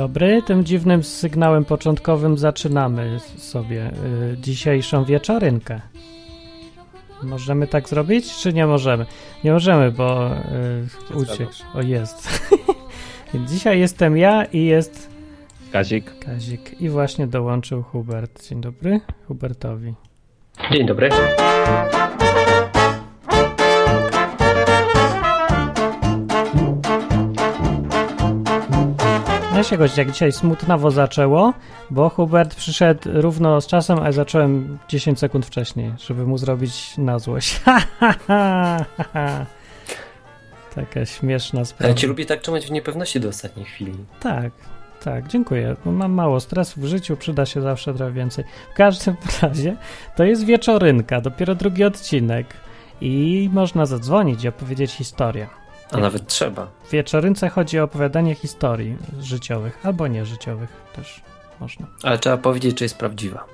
dobry. Tym dziwnym sygnałem początkowym zaczynamy sobie y, dzisiejszą wieczorynkę. Możemy tak zrobić, czy nie możemy? Nie możemy, bo y, uciekł. O, jest. Dzisiaj jestem ja i jest Kazik. Kazik. I właśnie dołączył Hubert. Dzień dobry Hubertowi. Dzień dobry. Się jak dzisiaj smutnawo zaczęło, bo Hubert przyszedł równo z czasem, a ja zacząłem 10 sekund wcześniej, żeby mu zrobić na złość. Taka śmieszna sprawa. Ale cię lubię tak trzymać w niepewności do ostatniej chwili. Tak, tak, dziękuję. Mam mało stresu w życiu, przyda się zawsze trochę więcej. W każdym razie to jest wieczorynka, dopiero drugi odcinek i można zadzwonić i opowiedzieć historię. A nawet trzeba. W wieczorynce chodzi o opowiadanie historii życiowych albo nieżyciowych też można. Ale trzeba powiedzieć, czy jest prawdziwa.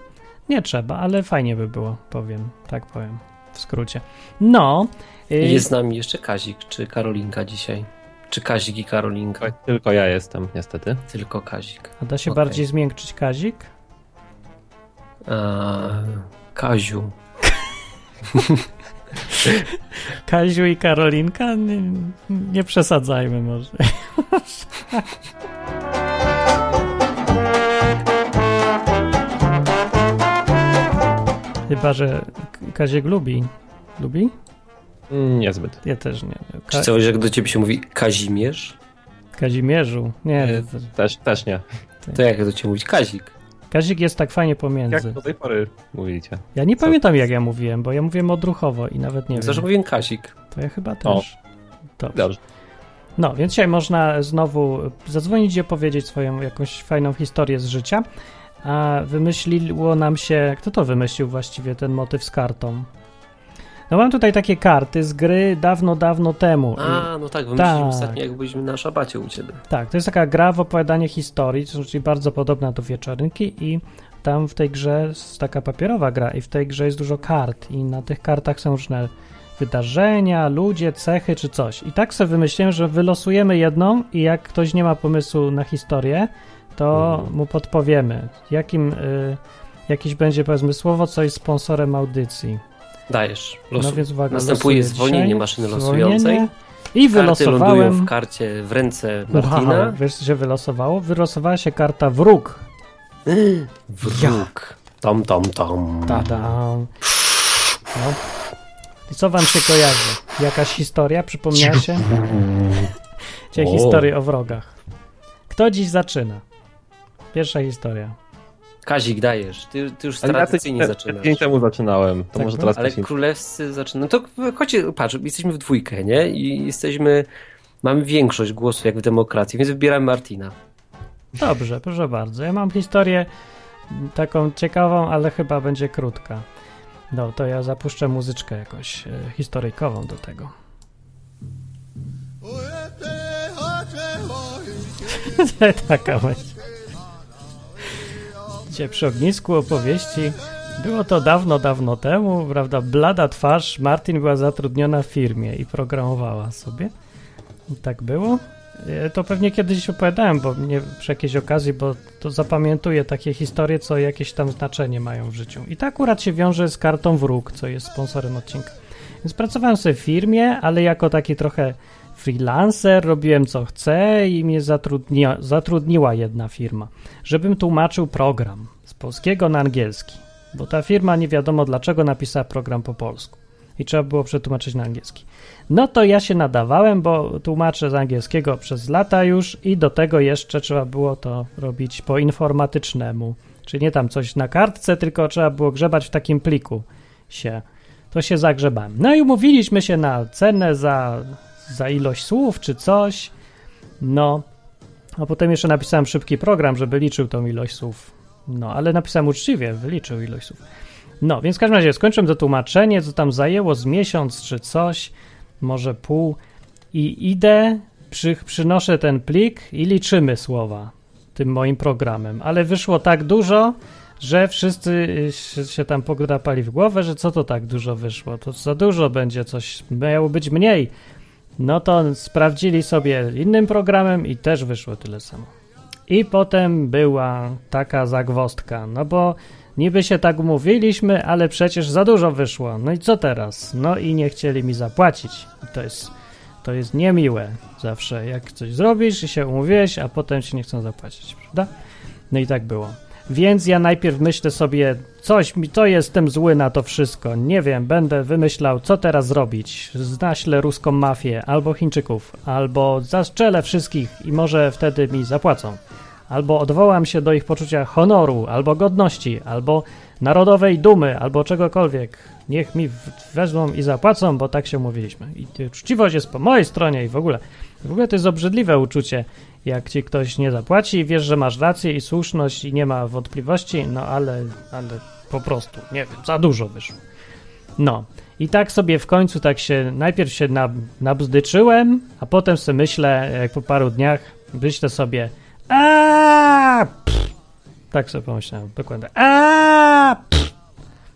Nie trzeba, ale fajnie by było, powiem, tak powiem, w skrócie. No. y, Jest z nami jeszcze Kazik, czy Karolinka dzisiaj? Czy Kazik i Karolinka? Tylko ja jestem, niestety. Tylko Kazik. A da się okej. bardziej zmiękczyć Kazik? A, Kaziu. Kaziu i Karolinka? Nie, nie przesadzajmy może. Chyba, że Kaziek lubi. Lubi? Niezbyt. Ja też nie. Czy Ka- coś, jak do ciebie się mówi Kazimierz? Kazimierzu. Nie, Też, też nie. To jak do ciebie mówić? Kazik. Kazik jest tak fajnie Jak pomiędzy. do tej pory mówicie? Ja nie Co? pamiętam jak ja mówiłem, bo ja mówiłem odruchowo i nawet nie Zawsze wiem. mówię Kazik. To ja chyba O. też. Dobrze. Dobrze. No, więc dzisiaj można znowu zadzwonić i opowiedzieć swoją jakąś fajną historię z życia. A wymyśliło nam się. Kto to wymyślił właściwie ten motyw z kartą? No, mam tutaj takie karty z gry dawno, dawno temu. A, no tak, wymyśliłem Tak. ostatnio, jak byliśmy na szabacie u ciebie. Tak, to jest taka gra w opowiadanie historii, czyli bardzo podobna do wieczorynki i tam w tej grze jest taka papierowa gra i w tej grze jest dużo kart i na tych kartach są różne wydarzenia, ludzie, cechy czy coś. I tak sobie wymyśliłem, że wylosujemy jedną i jak ktoś nie ma pomysłu na historię, to Mhm. mu podpowiemy, jakim y, jakieś będzie powiedzmy słowo, co jest sponsorem audycji. Dajesz. No Losu. więc uwaga, Następuje zwolnienie dzisiaj. maszyny Zwolnienie. losującej. I Karty lądują wylosowałem... w karcie w ręce Wow, Martina. wiesz, co się wylosowało? Wylosowała się karta wróg. Wróg. Tom, tom, tom. Tada. No. I co wam się kojarzy? Jakaś historia przypomniała się? Dzisiaj historię o wrogach. Kto dziś zaczyna? Pierwsza historia. Kazik, dajesz. Ty, ty już ja tradycyjnie tydzień- zaczynasz. Tydzień temu zaczynałem. To Tak może było? teraz Ale królewscy zaczynają. No to chodź, patrz, jesteśmy w dwójkę, nie? I jesteśmy. Mamy większość głosów jak w demokracji, więc wybieramy Martina. Dobrze, proszę bardzo. Ja mam historię taką ciekawą, ale chyba będzie krótka. No, to ja zapuszczę muzyczkę jakąś e, historyjkową do tego. Taka będzie. Dzisiaj przy ognisku opowieści. Było to dawno, dawno temu, prawda? Blada twarz. Martin była zatrudniona w firmie i programowała sobie. I tak było. E, To pewnie kiedyś opowiadałem, bo nie przy jakiejś okazji, bo to zapamiętuję takie historie, co jakieś tam znaczenie mają w życiu. I to akurat się wiąże z kartą wróg, co jest sponsorem odcinka. Więc pracowałem sobie w firmie, ale jako taki trochę freelancer, robiłem co chcę i mnie zatrudniła jedna firma, żebym tłumaczył program z polskiego na angielski, bo ta firma nie wiadomo dlaczego napisała program po polsku i trzeba było przetłumaczyć na angielski. No to ja się nadawałem, bo tłumaczę z angielskiego przez lata już i do tego jeszcze trzeba było to robić po informatycznemu. Czyli nie tam coś na kartce, tylko trzeba było grzebać w takim pliku się. To się zagrzebałem. No i umówiliśmy się na cenę za, za ilość słów czy coś. No, a potem jeszcze napisałem szybki program, żeby liczył tą ilość słów. No, ale napisałem uczciwie, wyliczył ilość słów. No, więc w każdym razie skończyłem to tłumaczenie, co tam zajęło z miesiąc czy coś, może pół i idę, przy, przynoszę ten plik i liczymy słowa tym moim programem, ale wyszło tak dużo, że wszyscy y, się, tam podrapali w głowę, że co to tak dużo wyszło, to za dużo będzie, coś miało być mniej. No to sprawdzili sobie innym programem i też wyszło tyle samo. I potem była taka zagwostka, no bo niby się tak umówiliśmy, ale przecież za dużo wyszło. No i co teraz? No i nie chcieli mi zapłacić. To jest, to jest niemiłe zawsze, jak coś zrobisz i się umówiłeś, a potem ci nie chcą zapłacić, prawda? No i tak było. Więc ja najpierw myślę sobie, coś mi to jestem zły na to wszystko. Nie wiem, będę wymyślał, co teraz zrobić. Znaślę ruską mafię, albo Chińczyków, albo zastrzelę wszystkich i może wtedy mi zapłacą. Albo odwołam się do ich poczucia honoru, albo godności, albo narodowej dumy, albo czegokolwiek. Niech mi wezmą i zapłacą, bo tak się umówiliśmy. I uczciwość jest po mojej stronie i w ogóle. W ogóle to jest obrzydliwe uczucie, jak ci ktoś nie zapłaci wiesz, że masz rację i słuszność i nie ma wątpliwości, no ale, ale po prostu, nie wiem, za dużo wyszło. No. I tak sobie w końcu tak się, najpierw się nab, nabzdyczyłem, a potem sobie myślę, jak po paru dniach, myślę sobie, a Tak sobie pomyślałem, dokładnie. a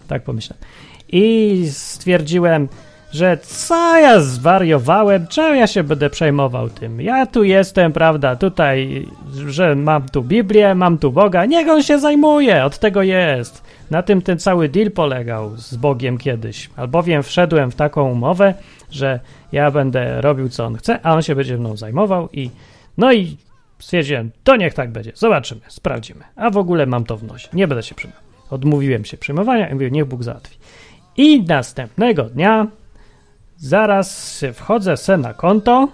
Tak pomyślałem. I stwierdziłem, że co ja zwariowałem, czemu ja się będę przejmował tym? Ja tu jestem, prawda, tutaj, że mam tu Biblię, mam tu Boga, niech on się zajmuje, od tego jest. Na tym ten cały deal polegał z Bogiem kiedyś, albowiem wszedłem w taką umowę, że ja będę robił co on chce, a on się będzie mną zajmował i no i stwierdziłem, to niech tak będzie, zobaczymy, sprawdzimy. A w ogóle mam to w nosie, nie będę się przejmował. Odmówiłem się przejmowania i mówię, niech Bóg załatwi. I następnego dnia zaraz wchodzę se na konto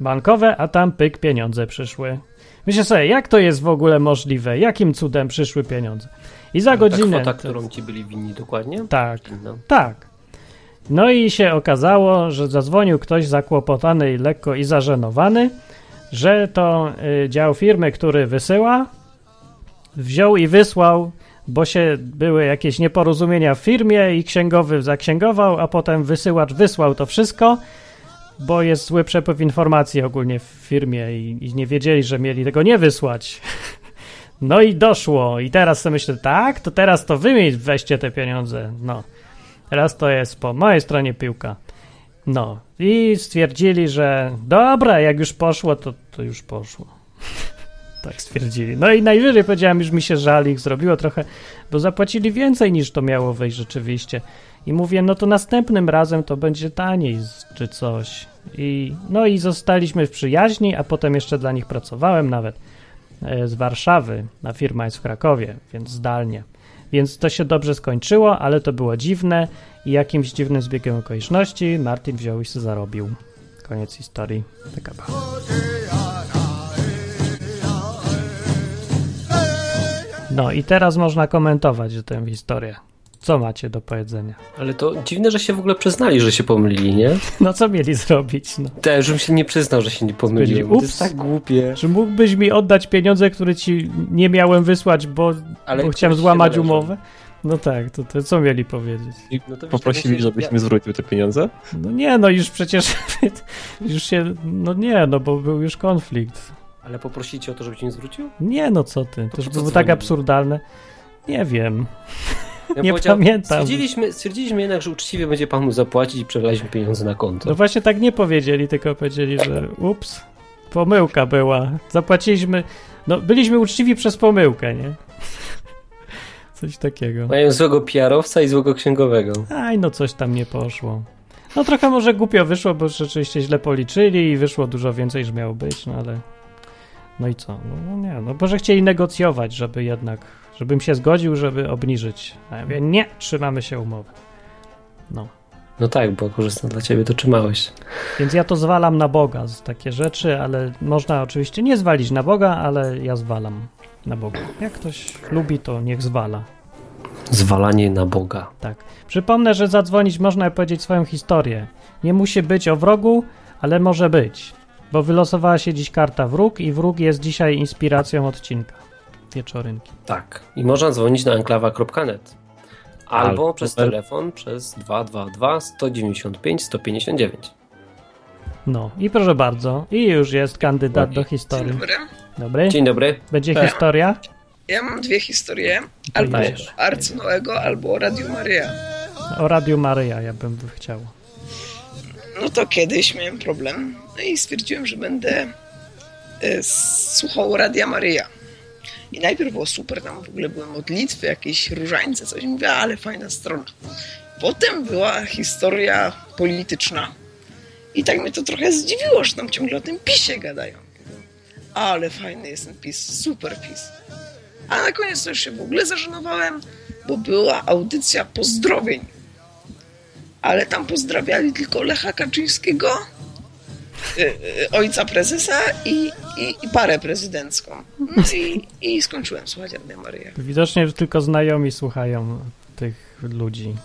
bankowe, a tam pyk pieniądze przyszły. Myślę sobie, jak to jest w ogóle możliwe? Jakim cudem przyszły pieniądze? I za Ta godzinę... kwota, to- którą ci byli winni dokładnie? Tak, No. tak. No i się okazało, że zadzwonił ktoś zakłopotany i lekko i zażenowany, że to y, dział firmy, który wysyła, wziął i wysłał, bo się były jakieś nieporozumienia w firmie i księgowy zaksięgował, a potem wysyłacz wysłał to wszystko, bo jest zły przepływ informacji ogólnie w firmie i, i nie wiedzieli, że mieli tego nie wysłać. No i doszło. I teraz sobie myślę, tak, to teraz to wy mi weźcie te pieniądze. No. Teraz to jest po mojej stronie piłka. No. I stwierdzili, że dobra, jak już poszło, to, to już poszło. tak stwierdzili. No i najwyżej powiedziałem, już mi się żal ich zrobiło trochę, bo zapłacili więcej niż to miało wejść rzeczywiście. I mówię, no to następnym razem to będzie taniej czy coś. I, no i zostaliśmy w przyjaźni, a potem jeszcze dla nich pracowałem nawet e, z Warszawy, a firma jest w Krakowie, więc zdalnie. Więc to się dobrze skończyło, ale to było dziwne i jakimś dziwnym zbiegiem okoliczności Martin wziął i się zarobił. Koniec historii. Taka była. No i teraz można komentować tę historię. Co macie do powiedzenia? Ale to dziwne, że się w ogóle przyznali, że się pomylili, nie? No co mieli zrobić? No. Też bym się nie przyznał, że się nie pomyliłem. Powiedzieli, To jest ups. tak głupie. Czy mógłbyś mi oddać pieniądze, które ci nie miałem wysłać, bo, Ale bo chciałem złamać umowę? No tak, to, to co mieli powiedzieć? I No poprosili, tak żebyś ja- mi zwrócił te pieniądze? No nie, no już przecież już się, no nie, no bo był już konflikt. Ale poprosili cię o to, żebyś nie zwrócił? Nie, no co ty, to co było tak absurdalne. Nie wiem. Ja Nie pamiętam. Stwierdziliśmy, stwierdziliśmy jednak, że uczciwie będzie pan mu zapłacić i przelaliśmy pieniądze na konto. No właśnie tak nie powiedzieli, tylko powiedzieli, że ups, pomyłka była. Zapłaciliśmy, no byliśmy uczciwi przez pomyłkę, nie? Coś takiego. Mają złego PR-owca i złego księgowego. Aj, no coś tam nie poszło. No trochę może głupio wyszło, bo rzeczywiście źle policzyli i wyszło dużo więcej niż miało być, no ale... No i co? No, no nie, no bo że chcieli negocjować, żeby jednak, żebym się zgodził, żeby obniżyć. A ja mówię, nie, trzymamy się umowy. No. No tak, bo korzystne dla ciebie to trzymałeś. Więc ja to zwalam na Boga, z takie rzeczy, ale można oczywiście nie zwalić na Boga, ale ja zwalam na Boga. Jak ktoś lubi, to niech zwala. Zwalanie na Boga. Tak. Przypomnę, że zadzwonić można i powiedzieć swoją historię. Nie musi być o wrogu, ale może być. Bo wylosowała się dziś karta wróg i wróg jest dzisiaj inspiracją odcinka. Wieczorynki. Tak. I można dzwonić na enklawa.net. Albo Albo przez numer- telefon przez 222 195 159. No i proszę bardzo. I już jest kandydat do Dzień historii. dobry. Dobry. Dzień dobry. Będzie Tak. historia? Ja mam dwie historie. To Albo Arcu Noego, albo o Radiu Maryja. O Radiu Maryja ja bym chciał. No to kiedyś miałem problem. No i stwierdziłem, że będę e, słuchał Radia Maryja. I najpierw było super, tam w ogóle były modlitwy, jakieś różańce, coś. Mówię, ale fajna strona. Potem była historia polityczna. I tak mnie to trochę zdziwiło, że tam ciągle o tym PiSie gadają. Ale fajny jest ten PiS, super PiS. A na koniec to już się w ogóle zażenowałem, bo była audycja pozdrowień. Ale tam pozdrawiali tylko Lecha Kaczyńskiego, ojca prezesa i, i, i parę prezydencką. No i, i skończyłem słuchać Radia Maryja. Widocznie tylko znajomi słuchają tych ludzi.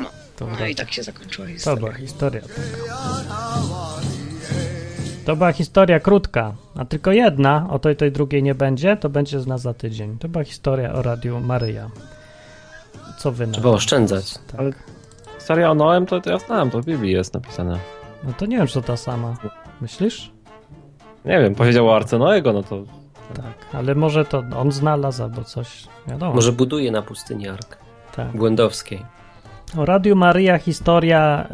No. To, No i tak się zakończyła to historia. była historia. To była historia krótka, a tylko jedna, o tej, tej drugiej nie będzie, to będzie z nas za tydzień. To była historia o Radiu Maryja. Co wy na Trzeba to? oszczędzać. Tak. Ale historia o Noem to, to ja znałem, to w Biblii jest napisane. No to nie wiem, czy to ta sama. Myślisz? Nie wiem, powiedział o Arce Noego, no to Tak, ale może to on znalazł albo coś. Wiadomo. Może buduje na pustyni Ark tak. Błędowskiej. O Radiu Maryja historia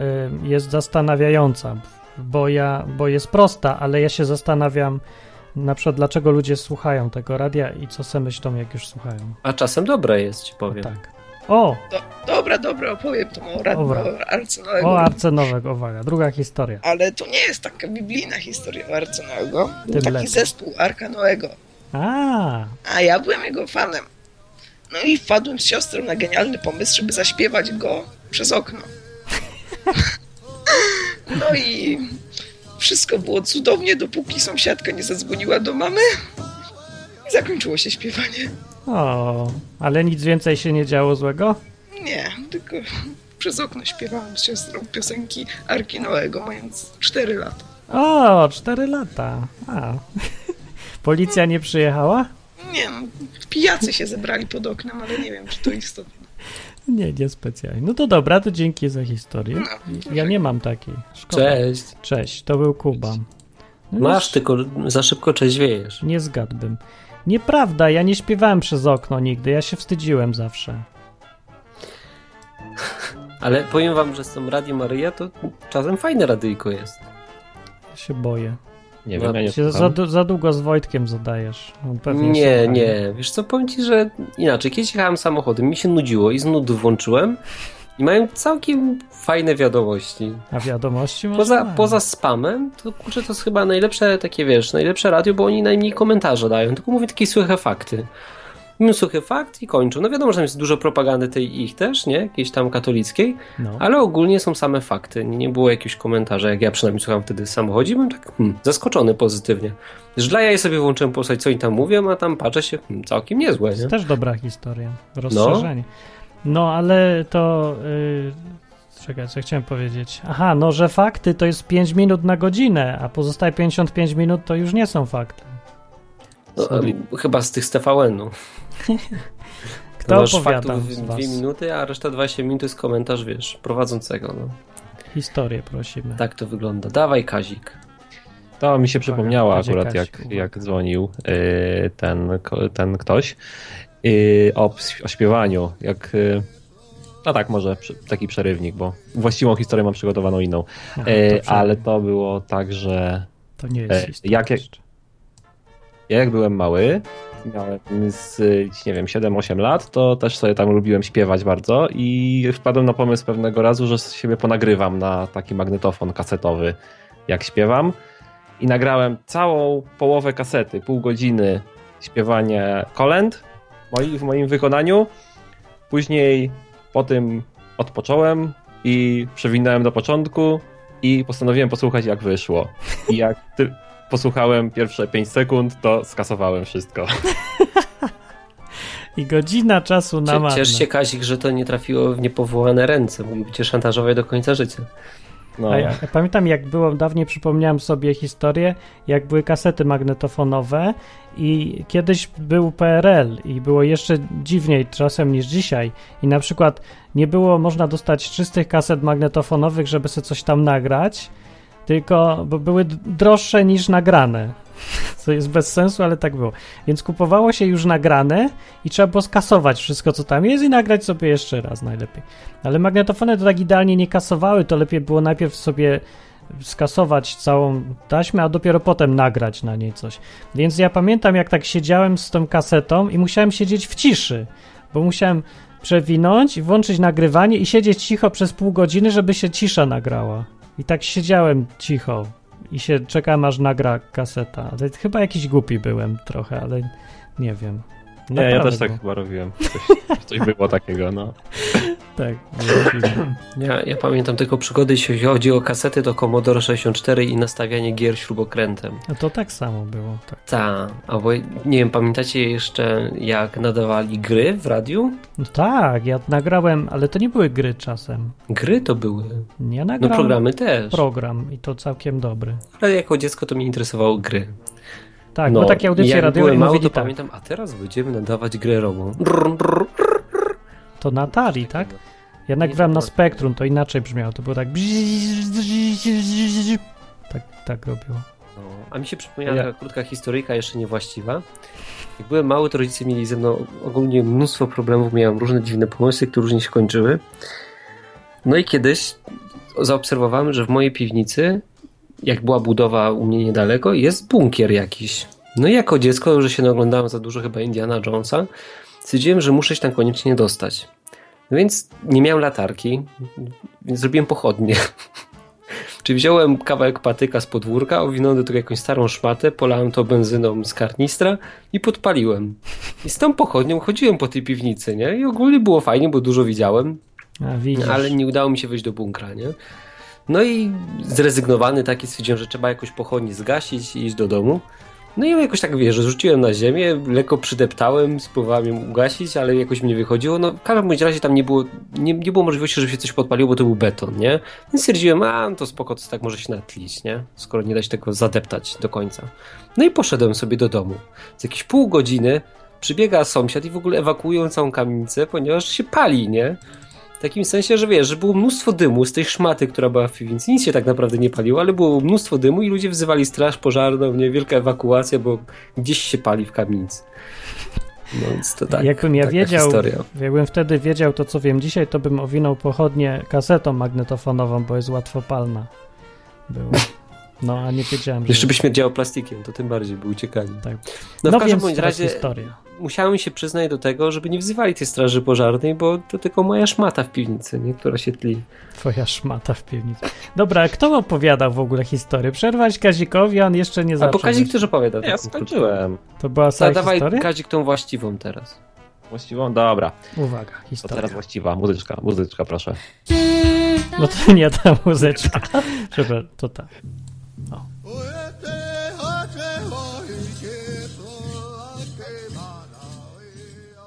y, jest zastanawiająca, bo, ja, bo jest prosta, ale ja się zastanawiam na przykład dlaczego ludzie słuchają tego radia i co sobie myślą jak już słuchają. A czasem dobra jest, ci powiem. Tak. O, Do, dobra, dobra, opowiem to o, Rad, Dobra. o Arce Noego. o Arce Nowego, uwaga, druga historia. Ale to nie jest taka biblijna historia o Arce Tym taki lepiej. zespół Arka Noego. A, A ja byłem jego fanem. No i wpadłem z siostrą na genialny pomysł, żeby zaśpiewać go przez okno. No i wszystko było cudownie, dopóki sąsiadka nie zadzwoniła do mamy. I zakończyło się śpiewanie. O, ale nic więcej się nie działo złego? Nie, tylko przez okno śpiewałem z siostrą piosenki Arki Noego, mając 4 lata. O, cztery lata. A. Policja nie przyjechała? Nie no, pijacy się zebrali pod oknem, ale nie wiem, czy to istotne. Nie, nie specjalnie. No to dobra, to dzięki za historię. Ja nie mam takiej. Szkoda. Cześć. Cześć, to był Kuba. No Masz, już tylko za szybko trzeźwiejesz. Nie zgadłbym. Nieprawda, ja nie śpiewałem przez okno nigdy, ja się wstydziłem zawsze. Ale powiem wam, że z tą Radio Maryja to czasem fajne radyjko jest. Ja się boję. nie No, wiem, ja nie Się za, za, długo z Wojtkiem zadajesz. Nie, nie. Wiesz co, powiem ci, że inaczej. Kiedyś jechałem samochodem, mi się nudziło i z nudów włączyłem i mają całkiem fajne wiadomości. A wiadomości może Poza, mają. poza spamem, to kurczę, to jest chyba najlepsze takie, wiesz, najlepsze radio, bo oni najmniej komentarze dają, tylko mówię takie suche fakty. Mówią suchy fakt i kończą. No wiadomo, że tam jest dużo propagandy tej ich też, nie? Jakiejś tam katolickiej, No. ale ogólnie są same fakty. Nie, było jakiegoś komentarza, jak ja przynajmniej słucham wtedy w samochodzie, byłem tak hmm, zaskoczony pozytywnie. Że dla ja sobie włączyłem posłuchać, co oni tam mówią, a tam patrzę się, hmm, całkiem niezłe, To nie? jest też dobra historia. Rozszerzenie. No, ale to. Yy, czekaj, co chciałem powiedzieć. Aha, no, że fakty to jest 5 minut na godzinę, a pozostałe 55 minut to już nie są fakty. No, chyba z tych z TVN-u. Kto Masz opowiada faktów z w was? dwie minuty, a reszta 20 minut to jest komentarz, wiesz, prowadzącego. No. Historię prosimy. Tak to wygląda. Dawaj, Kazik. To mi się przypomniało Będzie akurat, jak, jak dzwonił y, ten, ten ktoś y, o, o śpiewaniu. Jak, y, no tak, może taki przerywnik, bo właściwą historię mam przygotowaną inną. Aha, Y, to ale to było tak, że To nie jest e, historia. jak- ja jak byłem mały, miałem z, nie wiem, 7-8 lat, to też sobie tam lubiłem śpiewać bardzo i wpadłem na pomysł pewnego razu, że siebie ponagrywam na taki magnetofon kasetowy, jak śpiewam i nagrałem całą połowę kasety, pół godziny śpiewania kolęd moi, w moim wykonaniu. Później po tym odpocząłem i przewinąłem do początku i postanowiłem posłuchać jak wyszło. I jak ty, posłuchałem pierwsze 5 sekund, to skasowałem wszystko. I godzina czasu na. Ciesz się, Kazik, że to nie trafiło w niepowołane ręce. Mógłby cię szantażować do końca życia. No, ja, ja pamiętam, jak było dawniej, przypomniałem sobie historię, jak były kasety magnetofonowe i kiedyś był PRL i było jeszcze dziwniej czasem niż dzisiaj. I na przykład nie było można dostać czystych kaset magnetofonowych, żeby sobie coś tam nagrać, tylko bo były droższe niż nagrane. Co jest bez sensu, ale tak było. Więc kupowało się już nagrane i trzeba było skasować wszystko, co tam jest i nagrać sobie jeszcze raz najlepiej. Ale magnetofony to tak idealnie nie kasowały, to lepiej było najpierw sobie skasować całą taśmę, a dopiero potem nagrać na niej coś. Więc ja pamiętam, jak tak siedziałem z tą kasetą i musiałem siedzieć w ciszy, bo musiałem przewinąć, włączyć nagrywanie i siedzieć cicho przez pół godziny, żeby się cisza nagrała. I tak siedziałem cicho i się czekałem, aż nagra kaseta. Ale chyba jakiś głupi byłem trochę, ale nie wiem. Nie, ja też tak było. chyba robiłem. Coś, coś było takiego, no. Tak. Ja, ja pamiętam tylko przygody, jeśli chodzi o kasety, to Commodore 64 i nastawianie gier śrubokrętem. No to tak samo było. Tak. Ta, albo nie wiem, pamiętacie jeszcze jak nadawali gry w radiu? No tak, ja nagrałem, ale to nie były gry czasem. Gry to były. Ja No nagrałem programy też. program i to całkiem dobry. Ale jako dziecko to mnie interesowało gry. Tak, no, bo takie audycje jak radiowe byłem mały, mówili to tak. pamiętam, a teraz będziemy nadawać grę robą. To na Atari, tak? Ja nagrywałem na Spektrum, to inaczej brzmiało. To było tak. Tak, tak robiło. No, a mi się przypomniała Ja- taka krótka historyjka, jeszcze niewłaściwa. Jak byłem mały, to rodzice mieli ze mną ogólnie mnóstwo problemów, miałem różne dziwne pomysły, które różnie się kończyły. No i kiedyś zaobserwowałem, że w mojej piwnicy, jak była budowa u mnie niedaleko, jest bunkier jakiś. No i jako dziecko, że się naoglądałem za dużo chyba Indiana Jonesa, stwierdziłem, że muszę się tam koniecznie dostać. No więc nie miałem latarki, więc zrobiłem pochodnie. Czyli wziąłem kawałek patyka z podwórka, owinąłem do tego jakąś starą szmatę, polałem to benzyną z karnistra i podpaliłem. I z tą pochodnią chodziłem po tej piwnicy, nie? I ogólnie było fajnie, bo dużo widziałem, A ale nie udało mi się wejść do bunkra, nie? No i zrezygnowany taki stwierdziłem, że trzeba jakoś pochodnie zgasić i iść do domu. No i jakoś tak, wiesz, rzuciłem na ziemię, lekko przydeptałem, spróbowałem ją ugasić, ale jakoś mi nie wychodziło. No w każdym bądź razie tam nie było, nie, nie było możliwości, żeby się coś podpaliło, bo to był beton, nie? Więc stwierdziłem, a no to spoko, to tak może się natlić, nie? Skoro nie da się tego zadeptać do końca. No i poszedłem sobie do domu. Z jakieś pół godziny przybiega sąsiad i w ogóle ewakuują całą kamienicę, ponieważ się pali, nie? W takim sensie, że wiesz, że było mnóstwo dymu z tej szmaty, która była w piwnicy. Nic się tak naprawdę nie paliło, ale było mnóstwo dymu i ludzie wzywali straż pożarną, nie? Wielka ewakuacja, bo gdzieś się pali w kamienicy. No więc to tak. Jakbym ja wiedział, Historia. jakbym wtedy wiedział to, co wiem dzisiaj, to bym owinął pochodnie kasetą magnetofonową, bo jest łatwopalna. Było. No, a nie wiedziałem, że... Jeszcze by śmierdziało plastikiem, to tym bardziej by uciekali. Tak. No, No, w każdym bądź razie historia. Musiałem się przyznać do tego, żeby nie wzywali tej straży pożarnej, bo to tylko moja szmata w piwnicy, nie? która się tli. Twoja szmata w piwnicy. Dobra, a kto opowiadał w ogóle historię? Przerwać Kazikowi, a on jeszcze nie A zaczął. bo Kazik też opowiada. Ja skończyłem. To była cała Zadawaj historia? Kazik tą właściwą teraz. Właściwą? Dobra. Uwaga, To historia. teraz właściwa. Muzyczka, muzyczka proszę. No to nie ta muzyczka. Przepraszam, to ta.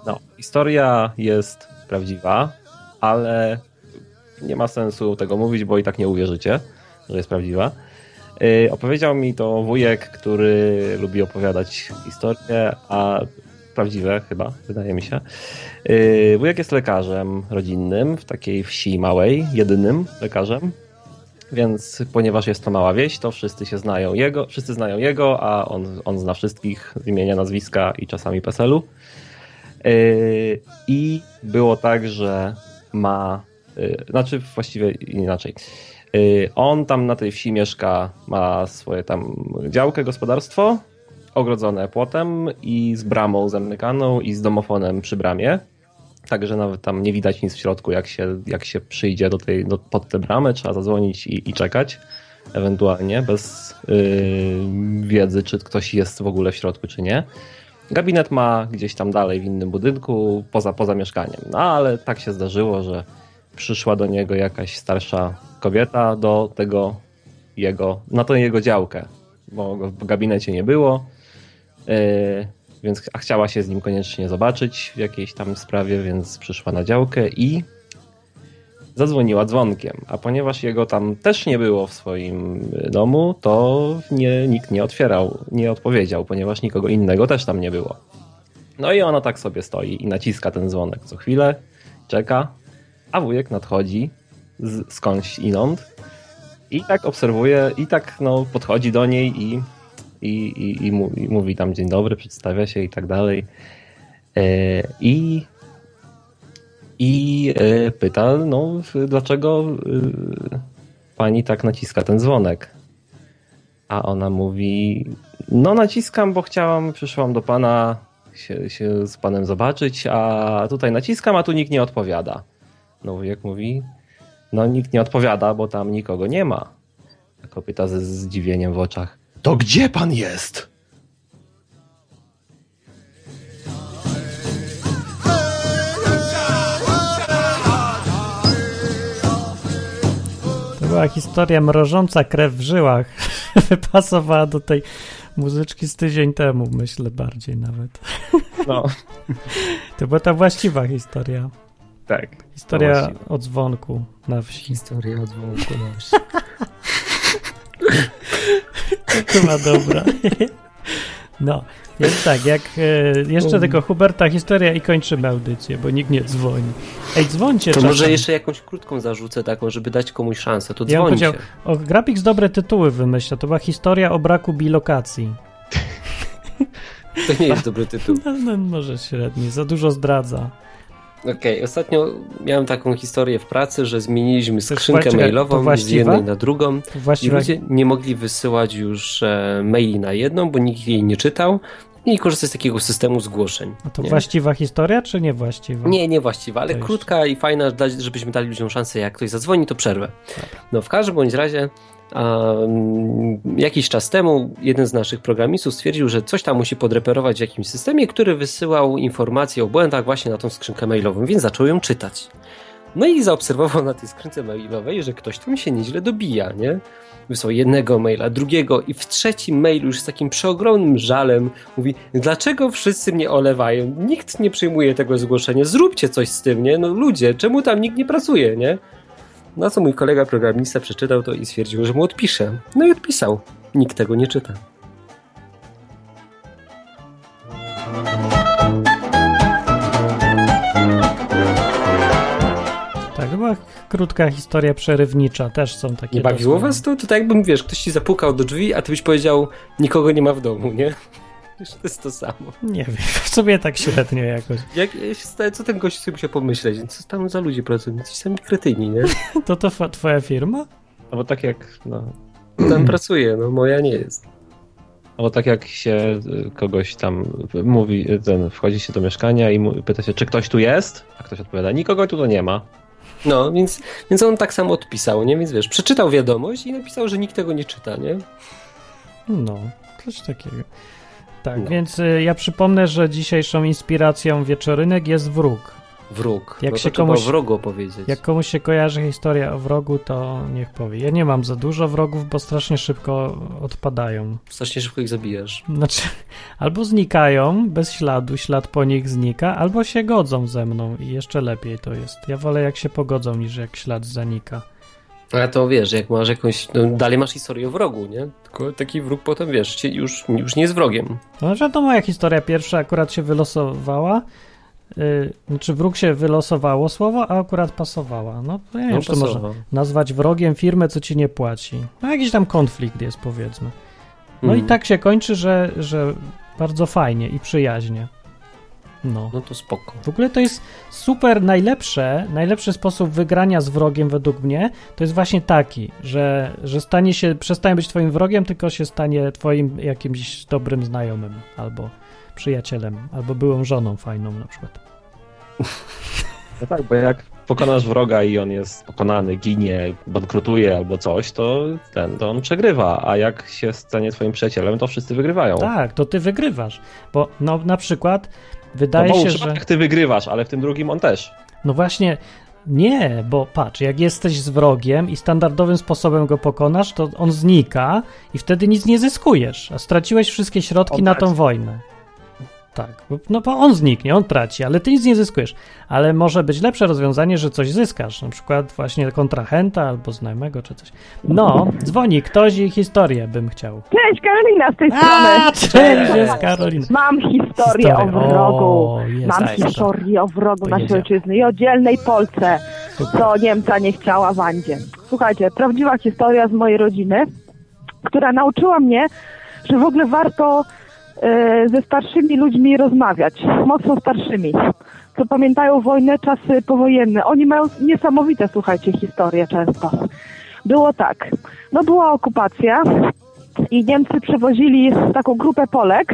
No, historia jest prawdziwa, ale nie ma sensu tego mówić, bo i tak nie uwierzycie, że jest prawdziwa. Yy, opowiedział mi to wujek, który lubi opowiadać historie, a prawdziwe chyba, wydaje mi się. Yy, wujek jest lekarzem rodzinnym w takiej wsi małej, jedynym lekarzem. Więc ponieważ jest to mała wieś, to wszyscy się znają jego, wszyscy znają jego, a on, on zna wszystkich z imienia, nazwiska i czasami PESEL-u. Yy, I było tak, że ma, yy, znaczy właściwie inaczej. Yy, On tam na tej wsi mieszka, ma swoje tam działkę, gospodarstwo, ogrodzone płotem i z bramą zamykaną i z domofonem przy bramie. Także nawet tam nie widać nic w środku, jak się, jak się przyjdzie do tej, do, pod tę bramę, trzeba zadzwonić i, i czekać, ewentualnie, bez yy, wiedzy, czy ktoś jest w ogóle w środku, czy nie. Gabinet ma gdzieś tam dalej w innym budynku, poza, poza mieszkaniem. No ale tak się zdarzyło, że przyszła do niego jakaś starsza kobieta do tego jego, na tą jego działkę, bo w gabinecie nie było. Yy, więc chciała się z nim koniecznie zobaczyć w jakiejś tam sprawie, więc przyszła na działkę i zadzwoniła dzwonkiem. A ponieważ jego tam też nie było w swoim domu, to nie, nikt nie otwierał, nie odpowiedział, ponieważ nikogo innego też tam nie było. No i ona tak sobie stoi i naciska ten dzwonek co chwilę, czeka, a wujek nadchodzi z, skądś inąd i tak obserwuje, i tak no, podchodzi do niej i i, i, i mówi tam dzień dobry, przedstawia się i tak dalej. E, I, i e, pyta, no, dlaczego e, pani tak naciska ten dzwonek? A ona mówi, no naciskam, bo chciałam, przyszłam do pana się, się z panem zobaczyć, a tutaj naciskam, a tu nikt nie odpowiada. No wujek mówi, no nikt nie odpowiada, bo tam nikogo nie ma. A kobieta ze zdziwieniem w oczach, to gdzie pan jest? Była historia mrożąca krew w żyłach. Wypasowała do tej muzyczki z tydzień temu, myślę bardziej nawet. No, To była ta właściwa historia. tak. Historia o dzwonku na wsi. Historia od dzwonku na wsi. Chyba dobra. No, więc tak, jak e, jeszcze tylko Huberta historia i kończymy audycję, bo nikt nie dzwoni. Ej, dzwońcie To czasem. może jeszcze jakąś krótką zarzucę taką, żeby dać komuś szansę. To Ja dzwońcie. powiedział, o, Grapix dobre tytuły wymyśla. To była historia o braku bilokacji. To nie jest dobry tytuł. No, no może średni, za dużo zdradza. Okej, ostatnio miałem taką historię w pracy, że zmieniliśmy skrzynkę czekaj, mailową z jednej na drugą i ludzie nie mogli wysyłać już e, maili na jedną, bo nikt jej nie czytał i korzystać z takiego systemu zgłoszeń. a to nie? właściwa historia, czy niewłaściwa? Nie, niewłaściwa, ale krótka i fajna, żebyśmy dali ludziom szansę, jak ktoś zadzwoni, to przerwę. No w każdym bądź razie um, jakiś czas temu jeden z naszych programistów stwierdził, że coś tam musi podreperować w jakimś systemie, który wysyłał informacje o błędach właśnie na tą skrzynkę mailową, więc zaczął ją czytać. No i zaobserwował na tej skrzynce mailowej, że ktoś tam się nieźle dobija, nie? Wysłał jednego maila, drugiego i w trzecim mailu już z takim przeogromnym żalem mówi, dlaczego wszyscy mnie olewają? Nikt nie przyjmuje tego zgłoszenia, zróbcie coś z tym, nie? No ludzie, czemu tam nikt nie pracuje, nie? Na co mój kolega programista przeczytał to i stwierdził, że mu odpisze. No i odpisał. Nikt tego nie czyta. Tak, była krótka historia przerywnicza, też są takie. Nie bawiło dosyć- was to? To tak jakbym, wiesz, ktoś ci zapukał do drzwi, a ty byś powiedział, nikogo nie ma w domu, nie? To jest to samo. Nie wiem, w sobie tak średnio jakoś. Jak, ja się zastanawiam, co ten gość sobie musiał pomyśleć? Co tam za ludzie pracują? Coś sami kretyni, nie? To to fa- twoja firma? No bo tak jak, no, Tam pracuje, no moja nie jest. no bo tak jak się y, kogoś tam mówi, y, ten, wchodzi się do mieszkania i mu, pyta się, czy ktoś tu jest? A ktoś odpowiada, nikogo tu nie ma. No, więc, więc on tak samo odpisał, nie? Więc wiesz, przeczytał wiadomość i napisał, że nikt tego nie czyta, nie? No, coś takiego. Tak, No. więc y, ja przypomnę, że dzisiejszą inspiracją wieczorynek jest wróg. Wróg. Jak no się komuś- o wrogu opowiedzieć. Jak komuś się kojarzy historia o wrogu, to niech powie. Ja nie mam za dużo wrogów, bo strasznie szybko odpadają. Strasznie szybko ich zabijasz. Znaczy, albo znikają bez śladu, ślad po nich znika, albo się godzą ze mną i jeszcze lepiej to jest. Ja wolę jak się pogodzą, niż jak ślad zanika. A to wiesz, jak masz jakąś. No, dalej masz historię o wrogu, nie? Tylko taki wróg potem wiesz, już, już nie jest wrogiem. No, że to moja historia pierwsza akurat się wylosowała. Yy, znaczy, wróg się wylosowało słowo, a akurat pasowała. No, ja nie No, wiem, to można nazwać wrogiem firmę, co ci nie płaci. No, jakiś tam konflikt jest, powiedzmy. No Mhm. i tak się kończy, że, że bardzo fajnie i przyjaźnie. No. No to spoko. W ogóle to jest super najlepsze, najlepszy sposób wygrania z wrogiem według mnie, to jest właśnie taki, że, że stanie się, przestanie być twoim wrogiem, tylko się stanie twoim jakimś dobrym znajomym, albo przyjacielem, albo byłą żoną fajną na przykład. No tak, bo jak pokonasz wroga i on jest pokonany, ginie, bankrutuje albo coś, to ten, to on przegrywa, a jak się stanie twoim przyjacielem, to wszyscy wygrywają. Tak, to ty wygrywasz, bo no na przykład wydaje bo się, że... że... ty wygrywasz, ale w tym drugim on też. No właśnie, nie, bo patrz, jak jesteś z wrogiem i standardowym sposobem go pokonasz, to on znika i wtedy nic nie zyskujesz, a straciłeś wszystkie środki On na traci. tą wojnę. Tak, no bo on zniknie, on traci, ale ty nic nie zyskujesz. Ale może być lepsze rozwiązanie, że coś zyskasz, na przykład właśnie kontrahenta albo znajomego czy coś. No, dzwoni ktoś i historię bym chciał. Cześć, Karolina z tej A, strony. cześć, jest Karolina. Mam historię Historia. o wrogu. O, jest Mam historia. historię o wrogu To naszej ojczyzny i o dzielnej Super. co Niemca nie chciała Wandzie. Słuchajcie, prawdziwa historia z mojej rodziny, która nauczyła mnie, że w ogóle warto ze starszymi ludźmi rozmawiać, mocno starszymi, co pamiętają wojnę, czasy powojenne. Oni mają niesamowite, słuchajcie, historie często. Było tak. No była okupacja i Niemcy przewozili taką grupę Polek.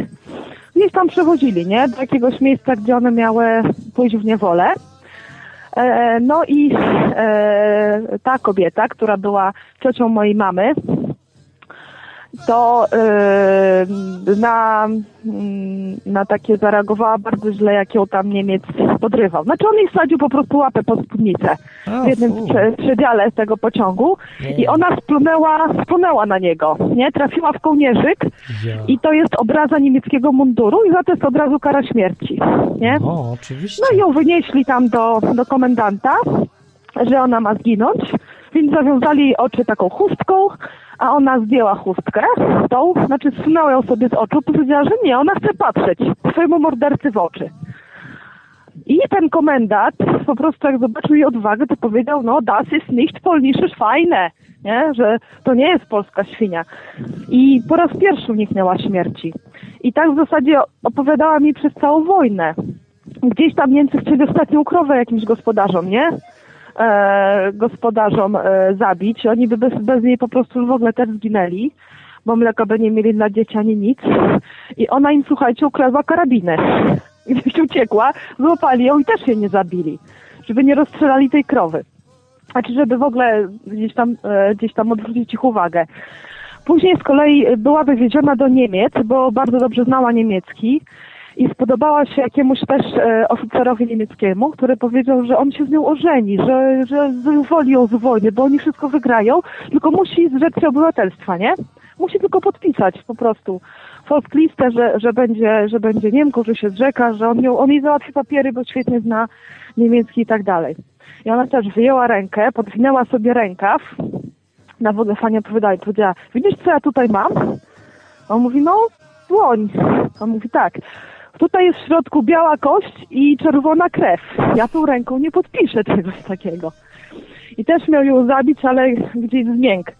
Gdzieś tam przewozili, nie? Do jakiegoś miejsca, gdzie one miały pójść w niewolę. E, no i e, ta kobieta, która była ciocią mojej mamy, to yy, na, mm, na takie zareagowała bardzo źle, jak ją tam Niemiec podrywał. Znaczy on jej wsadził po prostu łapę pod spódnicę A, w jednym fu. prze- przedziale tego pociągu i ona splunęła, splunęła na niego, nie? Trafiła w kołnierzyk Ja. i to jest obraza niemieckiego munduru i za to jest od razu kara śmierci, nie? O, oczywiście. No i ją wynieśli tam do, do komendanta, że ona ma zginąć, więc zawiązali oczy taką chustką, a ona zdjęła chustkę, tą, znaczy zsunęła ją sobie z oczu, powiedziała, że nie, ona chce patrzeć swojemu mordercy w oczy. I ten komendant po prostu jak zobaczył jej odwagę, to powiedział, no das ist nicht polnische Schweine, nie? że to nie jest polska świnia. I po raz pierwszy uniknęła śmierci. I tak w zasadzie opowiadała mi przez całą wojnę. Gdzieś tam Niemcy chcieli ostatnią krowę jakimś gospodarzom, nie? E, gospodarzom e, zabić. Oni by bez, bez niej po prostu w ogóle też zginęli, bo mleka by nie mieli dla dzieci ani nic. I ona im, słuchajcie, ukradła karabinę. Gdzieś uciekła, złapali ją i też jej nie zabili, żeby nie rozstrzelali tej krowy. Znaczy, żeby w ogóle gdzieś tam, e, gdzieś tam odwrócić ich uwagę. Później z kolei była wywieziona do Niemiec, bo bardzo dobrze znała niemiecki i spodobała się jakiemuś też e, oficerowi niemieckiemu, który powiedział, że on się z nią ożeni, że, że wyzwoli ją z wojny, bo oni wszystko wygrają, tylko musi zrzec się obywatelstwa, nie? Musi tylko podpisać po prostu folklistę, że, że, będzie, że będzie Niemką, że się zrzeka, że on, ją, on jej załatwi papiery, bo świetnie zna niemiecki i tak dalej. I ona też wyjęła rękę, podwinęła sobie rękaw, na w ogóle fajnie opowiadała i powiedziała, widzisz co ja tutaj mam? On mówi, no dłoń. On mówi tak, tutaj jest w środku biała kość i czerwona krew. Ja tą ręką nie podpiszę czegoś takiego. I też miał ją zabić, ale gdzieś zmięk.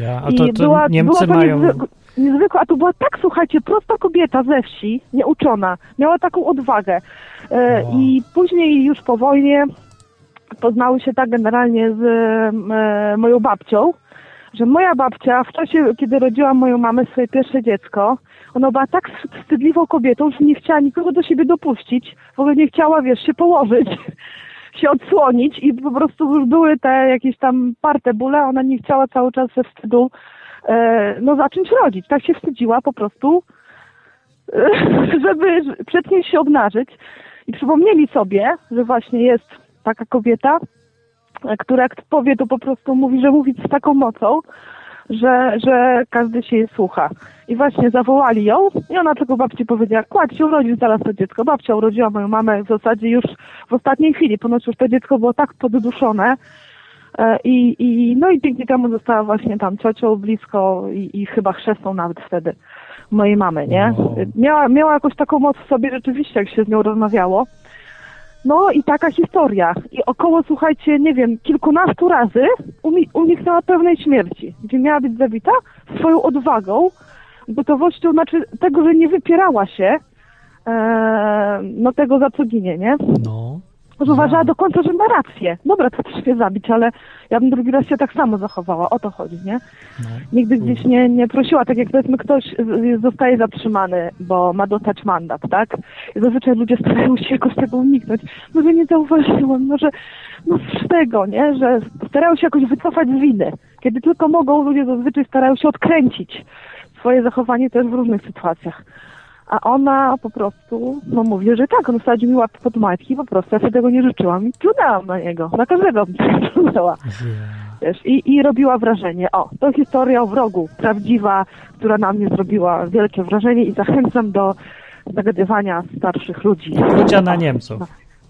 Ja, a I to, to była, Niemcy była to mają... niezwy- niezwykła, a to była tak, słuchajcie, prosta kobieta ze wsi, nieuczona, miała taką odwagę. E, Wow. I później już po wojnie poznały się tak generalnie z e, moją babcią, że moja babcia w czasie, kiedy rodziła moją mamę swoje pierwsze dziecko, ona była tak wstydliwą kobietą, że nie chciała nikogo do siebie dopuścić, w ogóle nie chciała, wiesz, się położyć, się odsłonić i po prostu już były te jakieś tam parte bóle, ona nie chciała cały czas ze wstydu e, no zacząć rodzić. Tak się wstydziła po prostu, e, żeby przed się obnażyć. I przypomnieli sobie, że właśnie jest taka kobieta, która jak powie, to po prostu mówi, że mówi z taką mocą, że, że każdy się jej słucha. I właśnie zawołali ją i ona tylko babci powiedziała, kładź się urodzić zaraz to dziecko. Babcia urodziła moją mamę w zasadzie już w ostatniej chwili, ponoć już to dziecko było tak podduszone, E, I, i, no i dzięki temu została właśnie tam ciocią blisko i, i chyba chrzestną nawet wtedy mojej mamy, nie? Wow. Miała, miała jakąś taką moc w sobie rzeczywiście, jak się z nią rozmawiało. No i taka historia. I około, słuchajcie, nie wiem, kilkunastu razy uniknęła pewnej śmierci, gdzie miała być zabita swoją odwagą, gotowością, znaczy tego, że nie wypierała się e, no tego, za co ginie, nie? No. Że uważała do końca, że ma rację. Dobra, to też mnie zabić, ale ja bym drugi raz się tak samo zachowała. O to chodzi, nie? no. Nigdy gdzieś nie, nie prosiła, tak jak powiedzmy ktoś zostaje zatrzymany, bo ma dostać mandat, tak? I zazwyczaj ludzie starają się jakoś tego uniknąć. No, że nie zauważyłam, no, że no z tego, nie? Że starają się jakoś wycofać z winy. Kiedy tylko mogą, ludzie zazwyczaj starają się odkręcić swoje zachowanie też w różnych sytuacjach. A ona po prostu, no mówi, że tak, on wsadził mi łapy pod majtki, po prostu ja sobie tego nie życzyłam i plunęłam na niego, na każdego bym plunęła. Wiesz, i, I robiła wrażenie. O, to historia o wrogu, prawdziwa, która na mnie zrobiła wielkie wrażenie i zachęcam do zagadywania starszych ludzi. Plucia na Niemców no,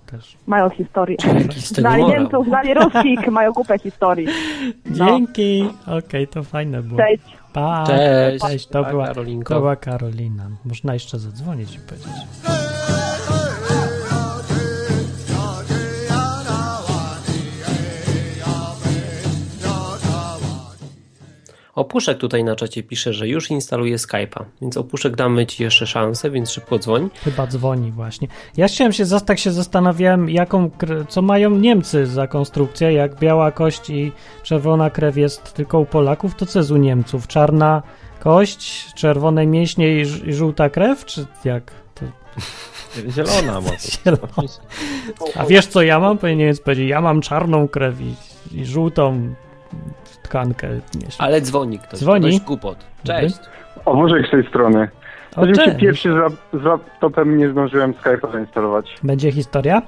też. Mają historię. Morał? Niemców, znali Ruskich, mają kupę historii. No. Dzięki. Okej, to fajne było. Cześć. Pa. Cześć. Cześć. To, Pa, była, Karolinko. to była Karolina. Można jeszcze zadzwonić i powiedzieć. Opuszek tutaj na czacie pisze, że już instaluje Skype'a, więc Opuszek damy ci jeszcze szansę, więc szybko dzwoń. Chyba dzwoni właśnie. Ja chciałem się, tak się zastanawiałem, jaką, co mają Niemcy za konstrukcję, jak biała kość i czerwona krew jest tylko u Polaków, to co jest u Niemców? Czarna kość, czerwone mięśnie i, ż- i żółta krew, czy jak? To... Zielona może. Zielona. A wiesz co ja mam? Powinien Niemiec powiedzieć, ja mam czarną krew i, i żółtą tkankę. Ale dzwoni ktoś. Dzwoni? Głupot. Cześć. O, Bożek z tej strony. O, Oczywiście cześć. pierwszy z, z laptopem nie zdążyłem Skype'a zainstalować. Będzie historia?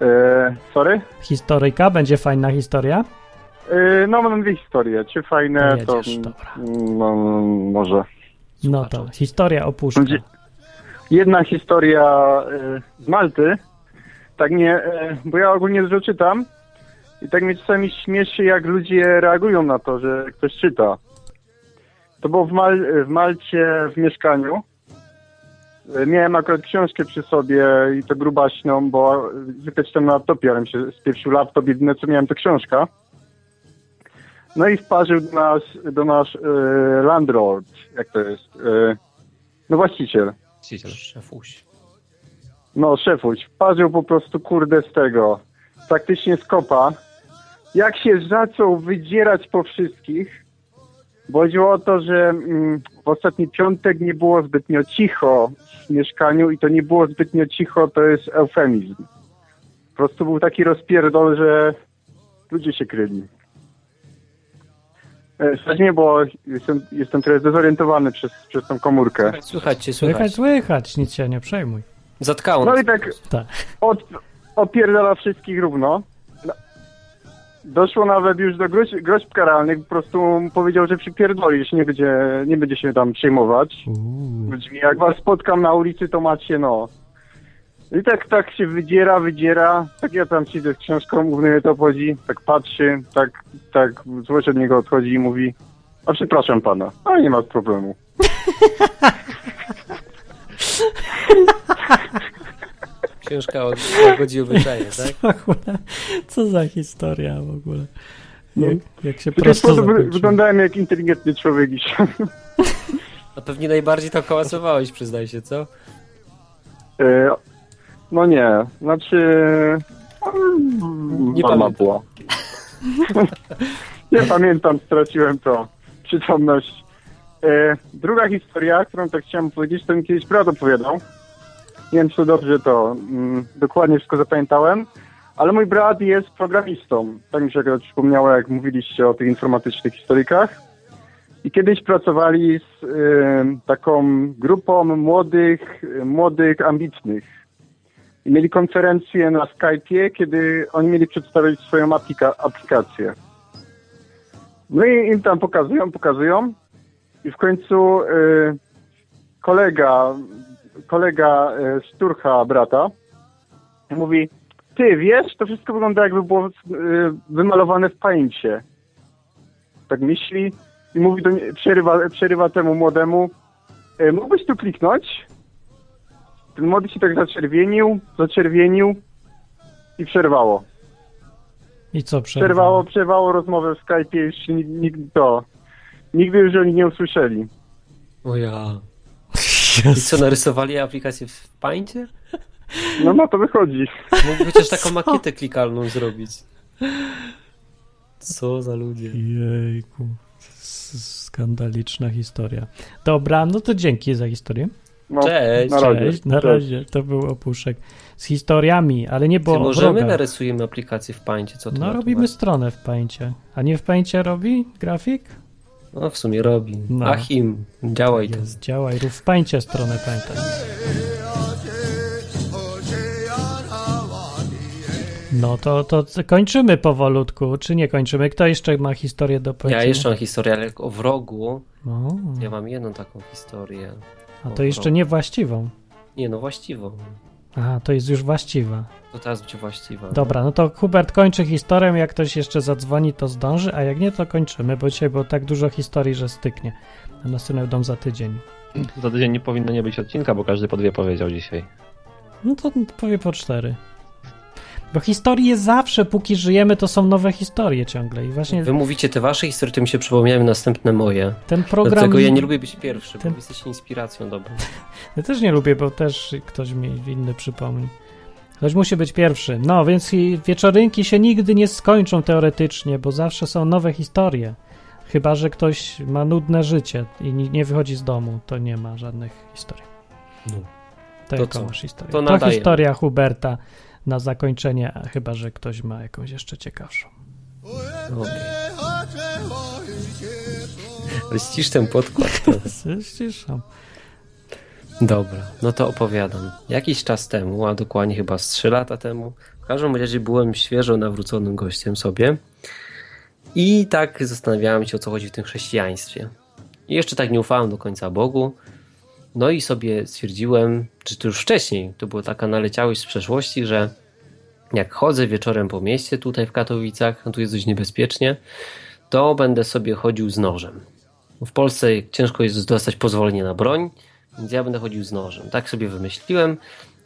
E, sorry? Historyjka? Będzie fajna historia? E, no, mam dwie historie. Czy fajne, To to... jedziesz, dobra. No, może. No to historia opuszcza. Będzie- Jedna historia e, z Malty. Tak nie, e, bo ja ogólnie dużo czytam i tak mnie czasami śmieszy, jak ludzie reagują na to, że ktoś czyta. To było w, Mal- w Malcie w mieszkaniu. Miałem akurat książkę przy sobie i to grubaśną, bo zwykle czytam na laptopie, ale mi się spieprzył laptop, jedyne co miałem to książka. No i wparzył do nas, do nas e, landlord, jak to jest, e, no właściciel. Właściciel. Szefuś. No, szefuś, wparzył po prostu kurde z tego. Praktycznie z kopa. Jak się zaczął wydzierać po wszystkich, bo chodziło o to, że mm, w ostatni piątek nie było zbytnio cicho w mieszkaniu i to nie było zbytnio cicho, to jest eufemizm. Po prostu był taki rozpierdol, że ludzie się kryli. E, mnie, bo jestem, jestem trochę zdezorientowany przez, przez tą komórkę. Słychać cię, Słychać, słychać. słychać, nic się nie przejmuj. Zatkało No i tak Tak. od, opierdala wszystkich równo. Doszło nawet już do groźb, groźb karalnych, po prostu powiedział, że przypierdoli, jeśli nie będzie, nie będzie się tam przejmować. Jak was spotkam na ulicy, to macie no. I tak, tak się wydziera, wydziera. Tak ja tam siedzę z książką, mnie to obchodzi. Tak patrzy, tak, tak złość od niego odchodzi i mówi a przepraszam pana, a nie ma problemu. Książka o godzi obyczaje, tak? Co za historia w ogóle. Jak, jak się W ten prosto sposób wyglądałem jak inteligentny człowiek i A pewnie najbardziej to kołasowałeś, przyznaj się, co? E, No nie, znaczy... Nie Mama pamiętam. była. nie pamiętam, straciłem to. Przytomność. E, druga historia, którą tak chciałem powiedzieć, to mi kiedyś brat opowiadał. Nie wiem, czy dobrze to mm, dokładnie wszystko zapamiętałem, ale mój brat jest programistą. Tak mi się przypomniało, jak mówiliście o tych informatycznych historykach. I kiedyś pracowali z y, taką grupą młodych, młodych, ambitnych. I mieli konferencję na Skype'ie, kiedy oni mieli przedstawić swoją aplika- aplikację. No i im tam pokazują, pokazują. I w końcu y, kolega, kolega y, szturcha brata mówi, ty wiesz, to wszystko wygląda jakby było y, wymalowane w paincie. Tak myśli i mówi do nie, przerywa, przerywa temu młodemu, e, mógłbyś tu kliknąć? Ten młody się tak zaczerwienił, zaczerwienił i przerwało. I co przerwało? Przerwało, przerwało rozmowę w Skype'ie, już nikt to. Nigdy już oni nie usłyszeli. O ja. I co, narysowali aplikację w Paincie? No na to wychodzi. Mógł chociaż taką makietę klikalną zrobić. Co za ludzie. Jejku. Skandaliczna historia. Dobra, no to dzięki za historię. No, Cześć, na razie. Cześć, na Cześć. razie. To był opuszek z historiami, ale nie było o może my wrogach. narysujemy aplikację w Paincie, co to No robimy stronę w Paincie. A nie w Paincie robi grafik? No w sumie robi. No. Achim, działaj to. Jest, działaj, rób w Paincie stronę, pamiętaj. No to, to kończymy powolutku, czy nie kończymy? Kto jeszcze ma historię do powiedzenia? Ja jeszcze mam historię, ale o wrogu. O, Ja mam jedną taką historię. a to jeszcze niewłaściwą. Nie no, właściwą. Aha, to jest już właściwa. To teraz będzie właściwa. Dobra, no to Hubert kończy historię, jak ktoś jeszcze zadzwoni, to zdąży, a jak nie, to kończymy, bo dzisiaj było tak dużo historii, że styknie. A następne będą za tydzień. Za tydzień nie powinno nie być odcinka, bo każdy po dwie powiedział dzisiaj. No to powie po cztery. Bo historii jest zawsze, póki żyjemy, to są nowe historie ciągle. I właśnie Wy mówicie te wasze historie, to mi się przypomniały następne moje. ten program. Dlatego ja nie lubię być pierwszy, Ten- bo jesteście inspiracją dobrą. Ja też nie lubię, bo też ktoś mi inny przypomni. Ktoś musi być pierwszy. No, więc wieczorynki się nigdy nie skończą teoretycznie, bo zawsze są nowe historie. Chyba, że ktoś ma nudne życie i ni- nie wychodzi z domu, to nie ma żadnych historii. No. To, To masz historię? To To, historia Huberta na zakończenie, a chyba, że ktoś ma jakąś jeszcze ciekawszą. Okej. Ale ścisz ten podkład. Ściszam. Dobra, no to opowiadam. Jakiś czas temu, a dokładnie chyba z 3 lata temu, w każdym razie byłem świeżo nawróconym gościem sobie i tak zastanawiałem się, o co chodzi w tym chrześcijaństwie. I jeszcze tak nie ufałem do końca Bogu. No i sobie stwierdziłem, czy to już wcześniej, to była taka naleciałość z przeszłości, że jak chodzę wieczorem po mieście tutaj w Katowicach, no tu jest dość niebezpiecznie, to będę sobie chodził z nożem. W Polsce ciężko jest dostać pozwolenie na broń, więc ja będę chodził z nożem. Tak sobie wymyśliłem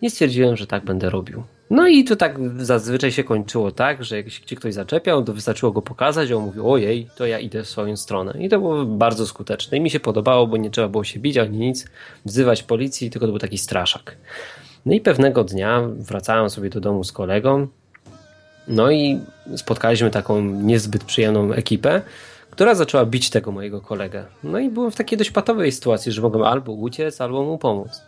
i stwierdziłem, że tak będę robił. No i to tak zazwyczaj się kończyło tak, że jak się ktoś zaczepiał, to wystarczyło go pokazać, on mówił, ojej, to ja idę w swoją stronę. I to było bardzo skuteczne. I mi się podobało, bo nie trzeba było się bić ani nic, wzywać policji, tylko to był taki straszak. No i pewnego dnia wracałem sobie do domu z kolegą, no i spotkaliśmy taką niezbyt przyjemną ekipę, która zaczęła bić tego mojego kolegę. No i byłem w takiej dość patowej sytuacji, że mogłem albo uciec, albo mu pomóc.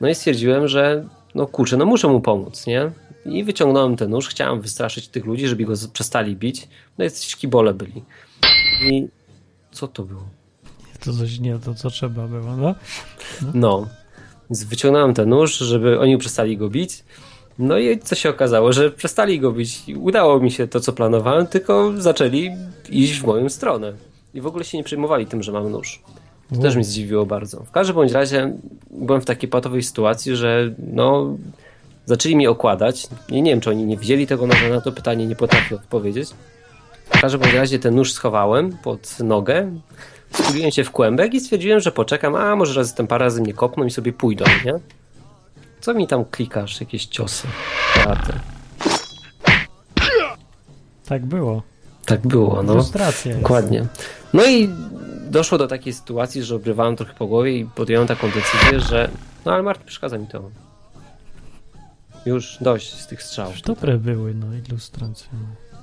No i stwierdziłem, że no kurczę, no muszę mu pomóc, nie? I wyciągnąłem ten nóż, chciałem wystraszyć tych ludzi, żeby go przestali bić. No i szkibole byli. I co to było? To coś nie to, co trzeba było, no. No. Więc wyciągnąłem ten nóż, żeby oni przestali go bić. No i co się okazało, że przestali go bić. Udało mi się to, co planowałem, tylko zaczęli iść w moją stronę. I w ogóle się nie przejmowali tym, że mam nóż. To też mnie zdziwiło bardzo. W każdym bądź razie byłem w takiej patowej sytuacji, że no zaczęli mnie okładać. I nie wiem, czy oni nie widzieli tego noża, na to pytanie nie potrafię odpowiedzieć. W każdym bądź razie ten nóż schowałem pod nogę, skuliłem się w kłębek i stwierdziłem, że poczekam, a może raz ten parę razy mnie kopną i sobie pójdą, nie? Co mi tam klikasz? Jakieś ciosy. Teatr. Tak było. Tak było, no. Frustracja jest. Dokładnie. No i doszło do takiej sytuacji, że obrywałem trochę po głowie i podjąłem taką decyzję, że no ale Martin, przeszkadza mi to. Już dość z tych strzałów. Już dobre były, no, ilustracje.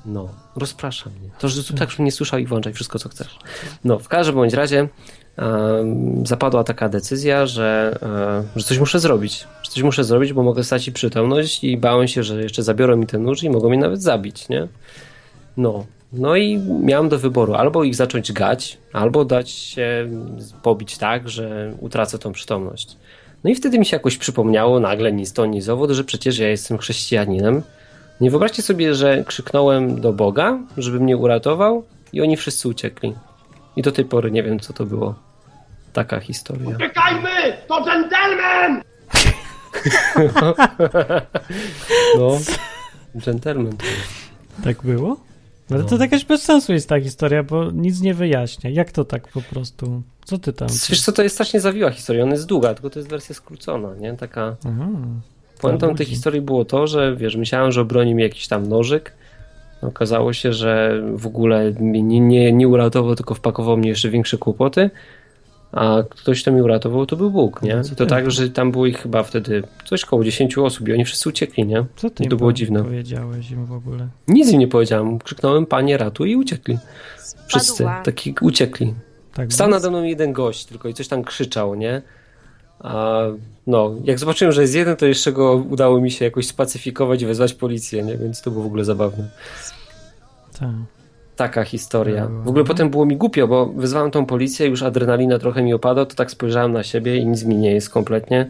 No, rozpraszam mnie. To, że tak, żebym nie słyszał i włączaj wszystko, co chcesz. No, w każdym bądź razie em, zapadła taka decyzja, że, e, że coś muszę zrobić. Że coś muszę zrobić, bo mogę stracić przytomność i bałem się, że jeszcze zabiorą mi ten nóż i mogą mnie nawet zabić, nie? No. No i miałem do wyboru albo ich zacząć gać, albo dać się pobić tak, że utracę tą przytomność. No i wtedy mi się jakoś przypomniało nagle ni stąd, ni zowód, że przecież ja jestem chrześcijaninem. Nie wyobraźcie sobie, że krzyknąłem do Boga, żeby mnie uratował i oni wszyscy uciekli. I do tej pory nie wiem, co to było. Taka historia. Czekajmy! To dżentelmen! No, gentleman. Tak było? Ale No. to jakaś bez sensu jest ta historia, bo nic nie wyjaśnia. Jak to tak po prostu? Co ty tam? Wiesz co, to jest strasznie zawiła historia. Ona jest długa, tylko to jest wersja skrócona, nie? Taka... Aha. Tej historii było to, że wiesz, myślałem, że obroni mi jakiś tam nożyk. Okazało się, że w ogóle mnie nie, nie, nie uratował, tylko wpakował mnie jeszcze większe kłopoty. A ktoś, kto mi uratował, to był Bóg, nie? No co to ty? tak, że tam było ich chyba wtedy coś koło 10 osób i oni wszyscy uciekli, nie? Co ty I to było dziwne. powiedziałeś im w ogóle? Nic im nie powiedziałem. Krzyknąłem, panie ratuj i uciekli. Wszyscy Spadła. taki uciekli. Tak Stał nade mną jeden gość tylko i coś tam krzyczał, nie? A no, jak zobaczyłem, że jest jeden, to jeszcze go udało mi się jakoś spacyfikować i wezwać policję, nie? Więc to było w ogóle zabawne. Tak. Taka historia. W ogóle potem było mi głupio, bo wyzwałem tą policję, już adrenalina trochę mi opada, to tak spojrzałem na siebie i nic mi nie jest kompletnie.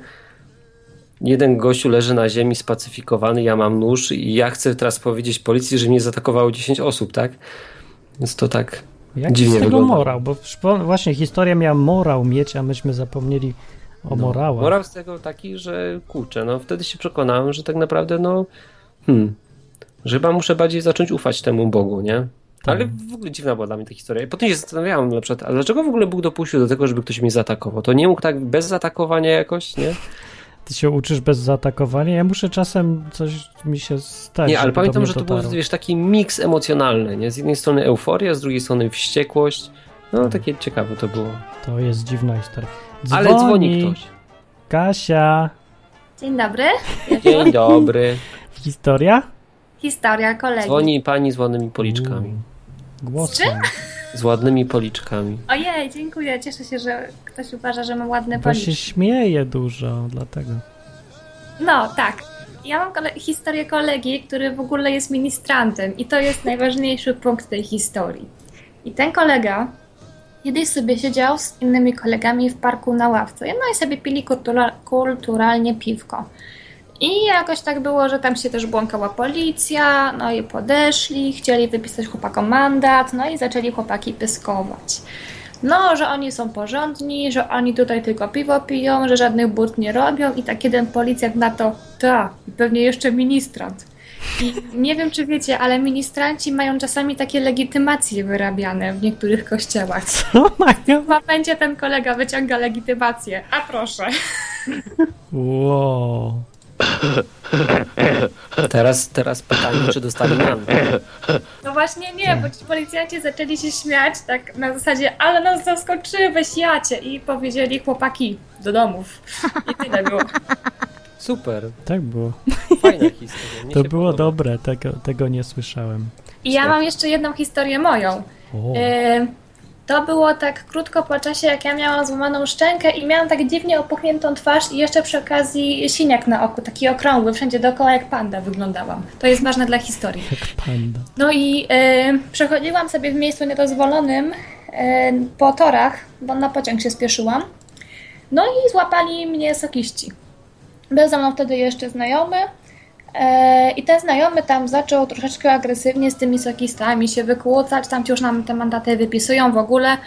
Jeden gościu leży na ziemi spacyfikowany, ja mam nóż i ja chcę teraz powiedzieć policji, że mnie zaatakowało 10 osób, tak? Więc to tak Jaki Dziwnie z tego wygląda. morał? Bo właśnie historia miała morał mieć, a myśmy zapomnieli o morałach. Morał z tego taki, że kurczę, no wtedy się przekonałem, że tak naprawdę no hmm, że chyba muszę bardziej zacząć ufać temu Bogu, nie? Ale w ogóle dziwna była dla mnie ta historia. Potem się zastanawiałem na przykład, a dlaczego w ogóle Bóg dopuścił do tego, żeby ktoś mnie zaatakował? To nie mógł tak bez zaatakowania jakoś, nie? ty się uczysz bez zaatakowania. Ja muszę czasem coś mi się stać. Nie, ale pamiętam, że to był wiesz, taki miks emocjonalny, nie? Z jednej strony euforia, z drugiej strony wściekłość. No takie ciekawe to było. To jest dziwna historia. Dzwoni, Ale dzwoni ktoś. Kasia. Dzień dobry. Dzień dobry. Historia? Historia kolegi. Dzwoni pani z ładnymi policzkami. Mm. Głosem. Z ładnymi policzkami. Ojej, dziękuję. Cieszę się, że ktoś uważa, że mam ładne Bo się policzki. śmieje dużo, dlatego. No, tak. Ja mam kole- historię kolegi, który w ogóle jest ministrantem i to jest najważniejszy punkt tej historii. I ten kolega kiedyś sobie siedział z innymi kolegami w parku na ławce. No i sobie pili kultura- kulturalnie piwko. I jakoś tak było, że tam się też błąkała policja, no i podeszli, chcieli wypisać chłopakom mandat, no i zaczęli chłopaki pyskować. No, że oni są porządni, że oni tutaj tylko piwo piją, że żadnych but nie robią i tak jeden policjant na to, ta, i pewnie jeszcze ministrant. I nie wiem, czy wiecie, ale ministranci mają czasami takie legitymacje wyrabiane w niektórych kościołach. Co mają? W momencie ten kolega wyciąga legitymację. A proszę. Wow. Teraz, teraz pytanie, czy dostali mandat. No właśnie nie, bo ci policjanci zaczęli się śmiać tak na zasadzie, ale nas zaskoczyłeś, jacie. I powiedzieli chłopaki do domów. I tyle było. Super, Tak było. fajna historia. Mnie To było podoba. dobre, tego, tego nie słyszałem. I ja mam jeszcze jedną historię moją. O. E, To było tak krótko po czasie, jak ja miałam złamaną szczękę i miałam tak dziwnie opuchniętą twarz i jeszcze przy okazji siniak na oku, taki okrągły, wszędzie dookoła jak panda wyglądałam. To jest ważne dla historii. Jak panda. No i e, przechodziłam sobie w miejscu niedozwolonym e, po torach, bo na pociąg się spieszyłam. No i złapali mnie sokiści. Był ze mną wtedy jeszcze znajomy i ten znajomy tam zaczął troszeczkę agresywnie z tymi sokistami się wykłócać, tam ci już nam te mandaty wypisują w ogóle.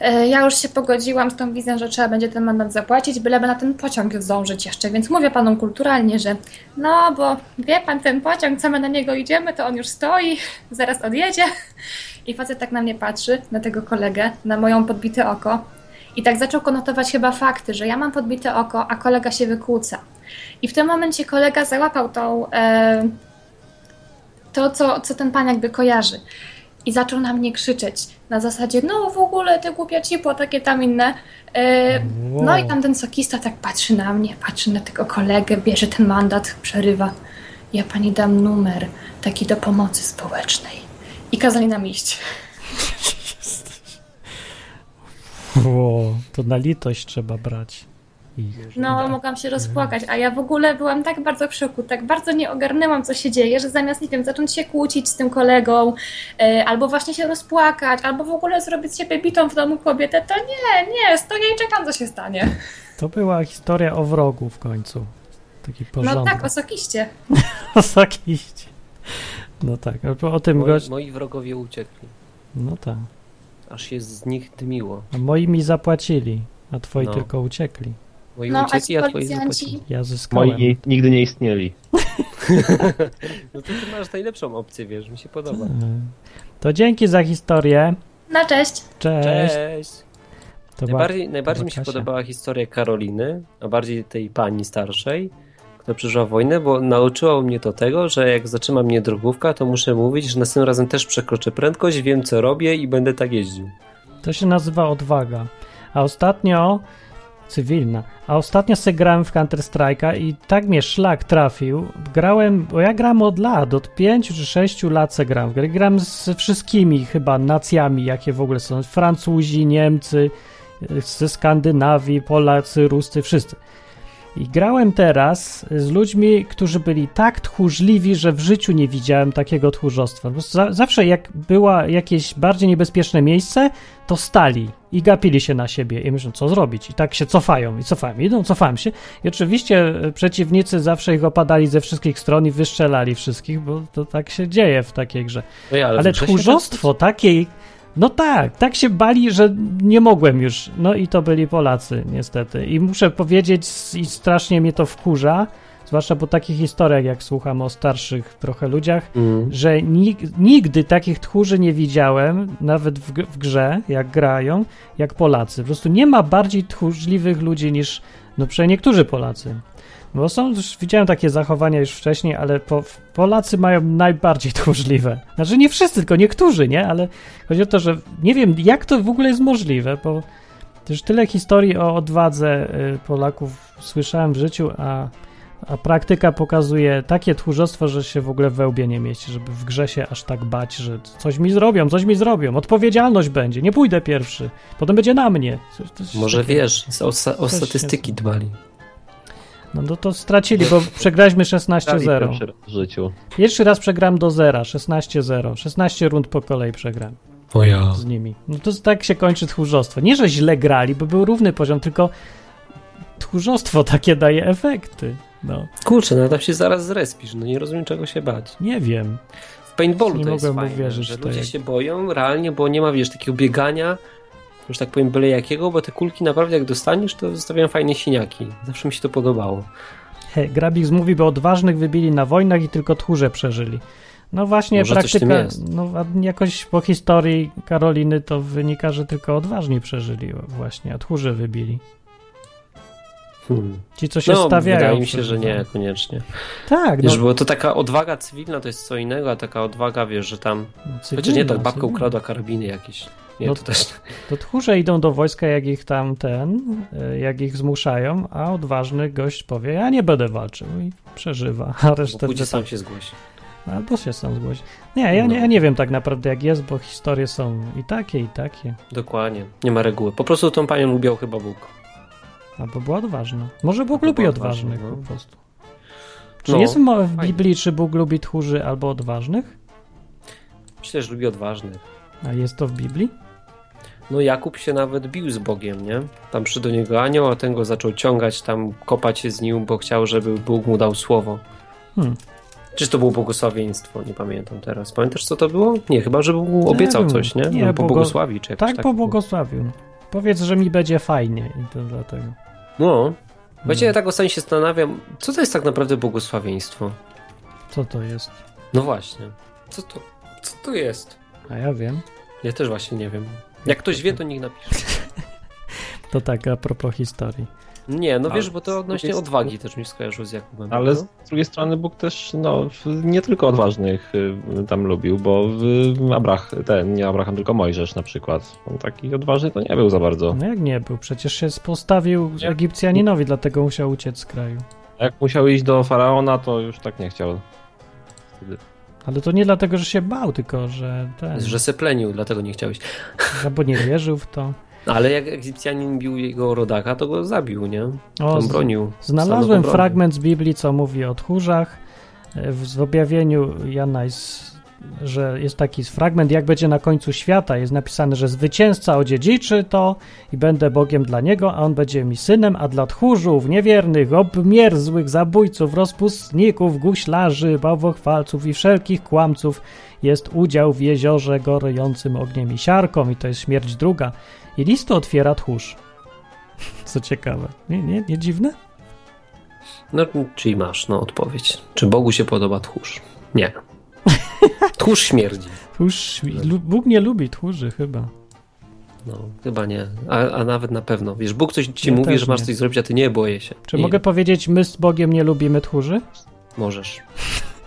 E, Ja już się pogodziłam z tą wizją, że trzeba będzie ten mandat zapłacić, byleby na ten pociąg zdążyć jeszcze, więc mówię panom kulturalnie, że no, bo wie pan, ten pociąg, co my na niego idziemy, to on już stoi, zaraz odjedzie. I facet tak na mnie patrzy, na tego kolegę, na moją podbite oko. I tak zaczął konotować chyba fakty, że ja mam podbite oko, a kolega się wykłóca. I w tym momencie kolega załapał tą, e, to, co, co ten pan jakby kojarzy. I zaczął na mnie krzyczeć. Na zasadzie, no w ogóle ty głupia cipo, takie tam inne. E, Wow. No i tam ten sokista tak patrzy na mnie, patrzy na tego kolegę, bierze ten mandat, przerywa. Ja pani dam numer taki do pomocy społecznej. I kazali nam iść. Wow. To na litość trzeba brać. Ich. No, mogłam się rozpłakać, a ja w ogóle byłam tak bardzo w szoku, tak bardzo nie ogarnęłam, co się dzieje, że zamiast, nie wiem, zacząć się kłócić z tym kolegą, e, albo właśnie się rozpłakać, albo w ogóle zrobić siebie bitą w domu kobietę, to nie, nie, stoję i czekam, co się stanie. To była historia o wrogu w końcu. Taki No porządek. tak, osokiście. Osokiście. No tak, albo o tym Moi, gość. moi wrogowie uciekli. No tak. Aż się z nich dymiło. A moi mi zapłacili, a twoi No. tylko uciekli. Moi No, uciekli, ci a twoi zapłacili. Ja zyskałem. Moi nigdy nie istnieli. No to ty masz najlepszą opcję, wiesz, mi się podoba. E, To dzięki za historię. no cześć. Cześć. Cześć! Najbardziej, najbardziej mi się podobała historia Karoliny, a bardziej tej pani starszej, przeżyła wojnę, bo nauczyło mnie to tego, że jak zatrzyma mnie drogówka, to muszę mówić, że następnym razem też przekroczę prędkość, wiem co robię i będę tak jeździł. To się nazywa odwaga. A ostatnio cywilna. A ostatnio sobie grałem w Counter Strike'a i tak mnie szlak trafił. Grałem, bo ja gram od lat, od 5 czy 6 lat se gram. Gram z wszystkimi chyba nacjami, jakie w ogóle są. Francuzi, Niemcy, y, ze Skandynawii, Polacy, Ruscy, wszyscy. I grałem teraz z ludźmi, którzy byli tak tchórzliwi, że w życiu nie widziałem takiego tchórzostwa. Zawsze jak było jakieś bardziej niebezpieczne miejsce, to stali i gapili się na siebie i myślą, co zrobić. I tak się cofają i cofają, idą, cofają się. I oczywiście e, przeciwnicy zawsze ich opadali ze wszystkich stron i wyszczelali wszystkich, bo to tak się dzieje w takiej grze. Ja, Ale grze się tchórzostwo takiej, no tak, tak się bali, że nie mogłem już. No i to byli Polacy, niestety. I muszę powiedzieć, i strasznie mnie to wkurza, zwłaszcza po takich historiach, jak słucham o starszych trochę ludziach, Mm. że nig- nigdy takich tchórzy nie widziałem, nawet w, w grze, jak grają, jak Polacy. Po prostu nie ma bardziej tchórzliwych ludzi niż, no przynajmniej niektórzy Polacy. Bo są już, widziałem takie zachowania już wcześniej, ale po, Polacy mają najbardziej tchórzliwe. Znaczy nie wszyscy, tylko niektórzy, nie? Ale chodzi o to, że nie wiem, jak to w ogóle jest możliwe, bo też tyle historii o odwadze y, Polaków słyszałem w życiu, a, a praktyka pokazuje takie tchórzostwo, że się w ogóle we łbie nie mieści, żeby w grze się aż tak bać, że coś mi zrobią, coś mi zrobią, odpowiedzialność będzie, nie pójdę pierwszy, potem będzie na mnie. Coś, coś Może takiego. wiesz, o, o statystyki dbali. No, no to stracili, bo przegraliśmy 16-0. Pierwszy raz w życiu. Pierwszy raz przegram do zera, 16-0. 16 rund po kolei przegram O ja. z nimi. No to tak się kończy tchórzostwo. Nie, że źle grali, bo był równy poziom, tylko tchórzostwo takie daje efekty. No, Kurczę, no tam się zaraz zrespisz, no nie rozumiem czego się bać. nie wiem. W paintballu Nie to jest mogłem fajne, uwierzyć, że że to ludzie jak- się boją realnie, bo nie ma, wiesz, takiego biegania, już tak powiem, byle jakiego, bo te kulki naprawdę jak dostaniesz, to zostawiają fajne siniaki. Zawsze mi się to podobało. He, Grabix mówi, bo odważnych wybili na wojnach i tylko tchórze przeżyli. No właśnie, Może praktyka, no jakoś po historii Karoliny to wynika, że tylko odważni przeżyli właśnie, a tchórze wybili. Hmm. Ci, co się No, stawiają. wydaje mi się, że nie, koniecznie. Tak, no. Wiesz, bo to taka odwaga cywilna to jest co innego, a taka odwaga, wiesz, że tam... Chociaż nie, to babka cywilna. ukradła karabiny jakieś. Nie, No to też... To tchórze idą do wojska, jak ich tam ten, y, jak ich zmuszają, a odważny gość powie, ja nie będę walczył i przeżywa, a Bo resztę pójdzie sam tak. się zgłosi. Albo się sam zgłosi. Nie ja, nie, No. ja nie wiem tak naprawdę jak jest, bo historie są i takie, i takie. Dokładnie. Nie ma reguły. Po prostu tą panią lubiał chyba Bóg. Albo była odważna. Może Bóg Albo lubi odważnych no. po prostu. Czy No, jest w fajnie. Biblii, czy Bóg lubi tchórzy albo odważnych? Myślę, że lubi odważnych. A jest to w Biblii? No Jakub się nawet bił z Bogiem, nie? Tam przyszedł do niego anioł, a ten go zaczął ciągać, tam kopać się z nim, bo chciał, żeby Bóg mu dał słowo. Hmm. Czyż to było błogosławieństwo? Nie pamiętam teraz. Pamiętasz, co to było? Nie, chyba, że Bóg mu obiecał coś, nie? Nie, Nie, błogo- pobłogosławi, czy jakoś Tak, tak. pobłogosławił. Powiedz, że mi będzie fajnie i to dlatego. No. Wiecie, ja Hmm. tak ostatnio się zastanawiam, co to jest tak naprawdę błogosławieństwo? Co to jest? No właśnie. Co to, co to jest? A ja wiem. Ja też właśnie nie wiem. Jak ktoś wie, to niech napisze. To tak a propos historii. Nie, no Ale wiesz, bo to odnośnie jest- odwagi też mi skojarzyło z Jakubem. Ale no? z drugiej strony Bóg też no, nie tylko odważnych y, tam lubił, bo w Abrach, ten, nie Abraham, tylko Mojżesz na przykład. On taki odważny to nie był za bardzo. No jak nie był? Przecież się postawił Nie. Egipcjaninowi, dlatego musiał uciec z kraju. Jak musiał iść do Faraona, to już tak nie chciał. Wtedy. Ale to nie dlatego, że się bał, tylko że ten. Że se plenił, dlatego nie chciałeś. Albo nie wierzył w to. Ale jak Egipcjanin bił jego rodaka, to go zabił, nie? O, Tam bronił. Znalazłem fragment z Biblii, co mówi o tchórzach. E, W objawieniu Jana jest, że jest taki fragment, jak będzie na końcu świata. Jest napisane, że zwycięzca odziedziczy to i będę Bogiem dla niego, a on będzie mi synem, a dla tchórzów, niewiernych, obmierzłych, zabójców, rozpustników, guślarzy, bałwochwalców i wszelkich kłamców jest udział w jeziorze gorejącym ogniem i siarką i to jest śmierć druga. I list to otwiera tchórz. Co ciekawe. Nie, nie, nie dziwne? No, czyli masz, no, odpowiedź. Czy Bogu się podoba tchórz? Nie. Tchórz śmierdzi. Tchórz, Bóg nie lubi tchórzy chyba. No, chyba nie. A, a nawet na pewno. Wiesz, Bóg coś ci Ja mówi, że masz nie. coś zrobić, a ty nie boję się. Czy nie, mogę powiedzieć, my z Bogiem nie lubimy tchórzy? Możesz.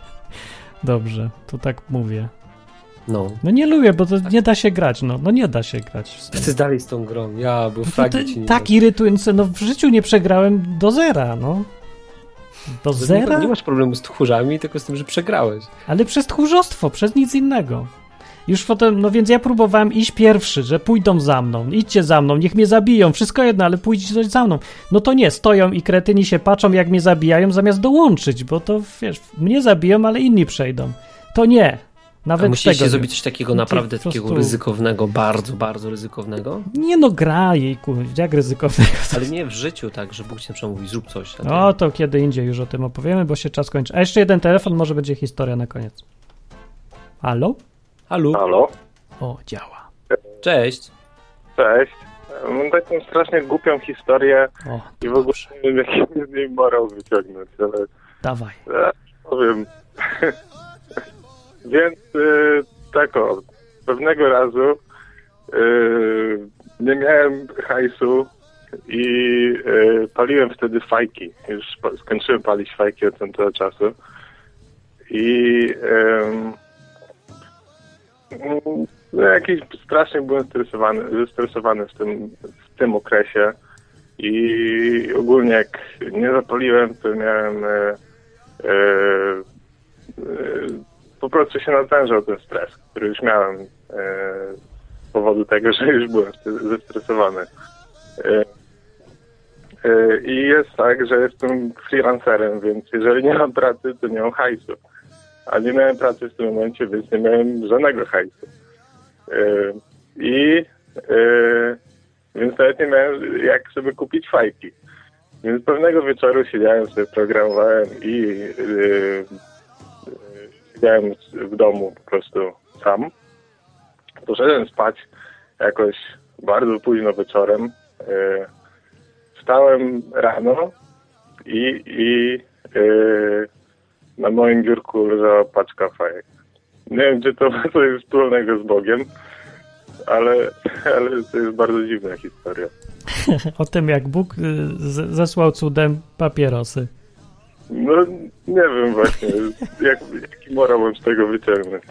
Dobrze, to tak mówię. No. No nie lubię, bo to nie da się grać, no, no nie da się grać. Ty dalej z tą grą. Ja, bo No to, fragi ci nie tak irytujące, no w życiu nie przegrałem do zera, no. Do To zera? Nie, nie masz problemu z tchórzami, tylko z tym, że przegrałeś. Ale przez tchórzostwo, przez nic innego. Już potem, no więc ja próbowałem iść pierwszy, że pójdą za mną, idźcie za mną, niech mnie zabiją, wszystko jedno, ale pójdźcie za mną. No to nie, stoją i kretyni się patrzą, jak mnie zabijają, zamiast dołączyć, bo to, wiesz, mnie zabiją, ale inni przejdą. To nie. Nawet musieliście tego. zrobić coś takiego naprawdę prostu- takiego ryzykownego, bardzo, bardzo ryzykownego. Nie no, gra jejku, jak ryzykownego. Ale nie w życiu tak, że Bóg ci na przykład mówi, zrób coś. ty- No to kiedy indziej już o tym opowiemy, bo się czas kończy. A jeszcze jeden telefon, może będzie historia na koniec. Halo? Halo? Halo? O, działa. Cześć. Cześć. Mam taką strasznie głupią historię O, i w ogóle nie wiem, jaki z niej morał wyciągnąć, ale dawaj. e, powiem. Więc y, tak o, pewnego razu y, nie miałem hajsu i e, paliłem wtedy fajki. Już pa- skończyłem palić fajki od tamtego czasu. I no, jakiś strasznie byłem stresowany, zestresowany w tym, w tym okresie. I ogólnie jak nie zapaliłem, to miałem e, e, po prostu się natężał ten stres, który już miałem e, z powodu tego, że już byłem st- zestresowany. E, e, I jest tak, że jestem freelancerem, więc jeżeli nie mam pracy, to nie mam hajsu. A nie miałem pracy w tym momencie, więc nie miałem żadnego hajsu. E, I e, więc nawet nie miałem jak sobie kupić fajki. Więc pewnego wieczoru siedziałem sobie, programowałem i yy, siedziałem w domu po prostu sam. Poszedłem spać jakoś bardzo późno wieczorem. Yy, wstałem rano i, i yy, na moim biurku leżała paczka fajek. Nie wiem, czy to ma coś wspólnego z Bogiem, ale, ale to jest bardzo dziwna historia. o tym, jak Bóg y, zesłał cudem papierosy. No, nie wiem właśnie, jak, jaki morał mam z tego wyciągnąć.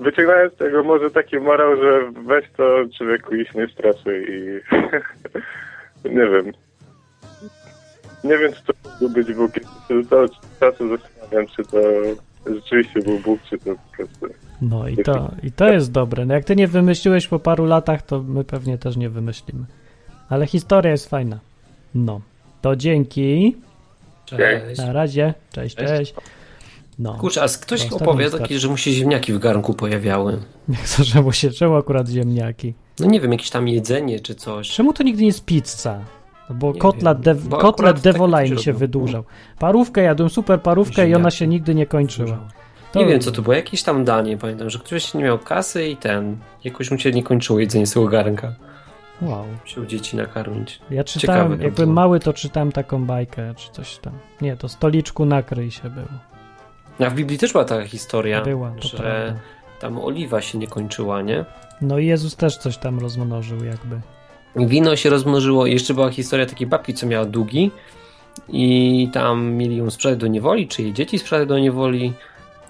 Wyciągnąłem z tego może taki morał, że weź to człowieku iść nie stresuj i nie wiem. Nie wiem, czy to mógł być Bóg. Się cały czasu zastanawiam, czy to rzeczywiście był Bóg, czy to po prostu... No i to, i to jest dobre. No jak ty nie wymyśliłeś po paru latach, to my pewnie też nie wymyślimy. Ale historia jest fajna. No, to dzięki. Cześć. Na razie. Cześć, Cześć. cześć. No. Kurczę, a ktoś start. taki, że mu się ziemniaki w garnku pojawiały. Nie chcę, żeby się czemu akurat ziemniaki. No nie wiem, jakieś tam jedzenie czy coś. Czemu to nigdy nie jest pizza? No bo Nie kotlet, dev, bo kotlet się robił. wydłużał. Parówkę jadłem, super parówkę i ona się nigdy nie kończyła. To- Nie wiem, co to było, jakieś tam danie, pamiętam, że ktoś nie miał kasy i ten, jakoś mu się nie kończyło jedzenie z tego garnka. Wow. Musiał dzieci nakarmić. Ja Ciekawe czytałem, to jak było. byłem mały, to czytałem taką bajkę, czy coś tam. Nie, to stoliczku nakryj się było. A w Biblii też była taka historia, Była, że prawda. tam oliwa się nie kończyła, nie? No i Jezus też coś tam rozmnożył jakby. Wino się rozmnożyło i jeszcze była historia takiej babki, co miała długi i tam mieli ją sprzedać do niewoli, czy jej dzieci sprzedać do niewoli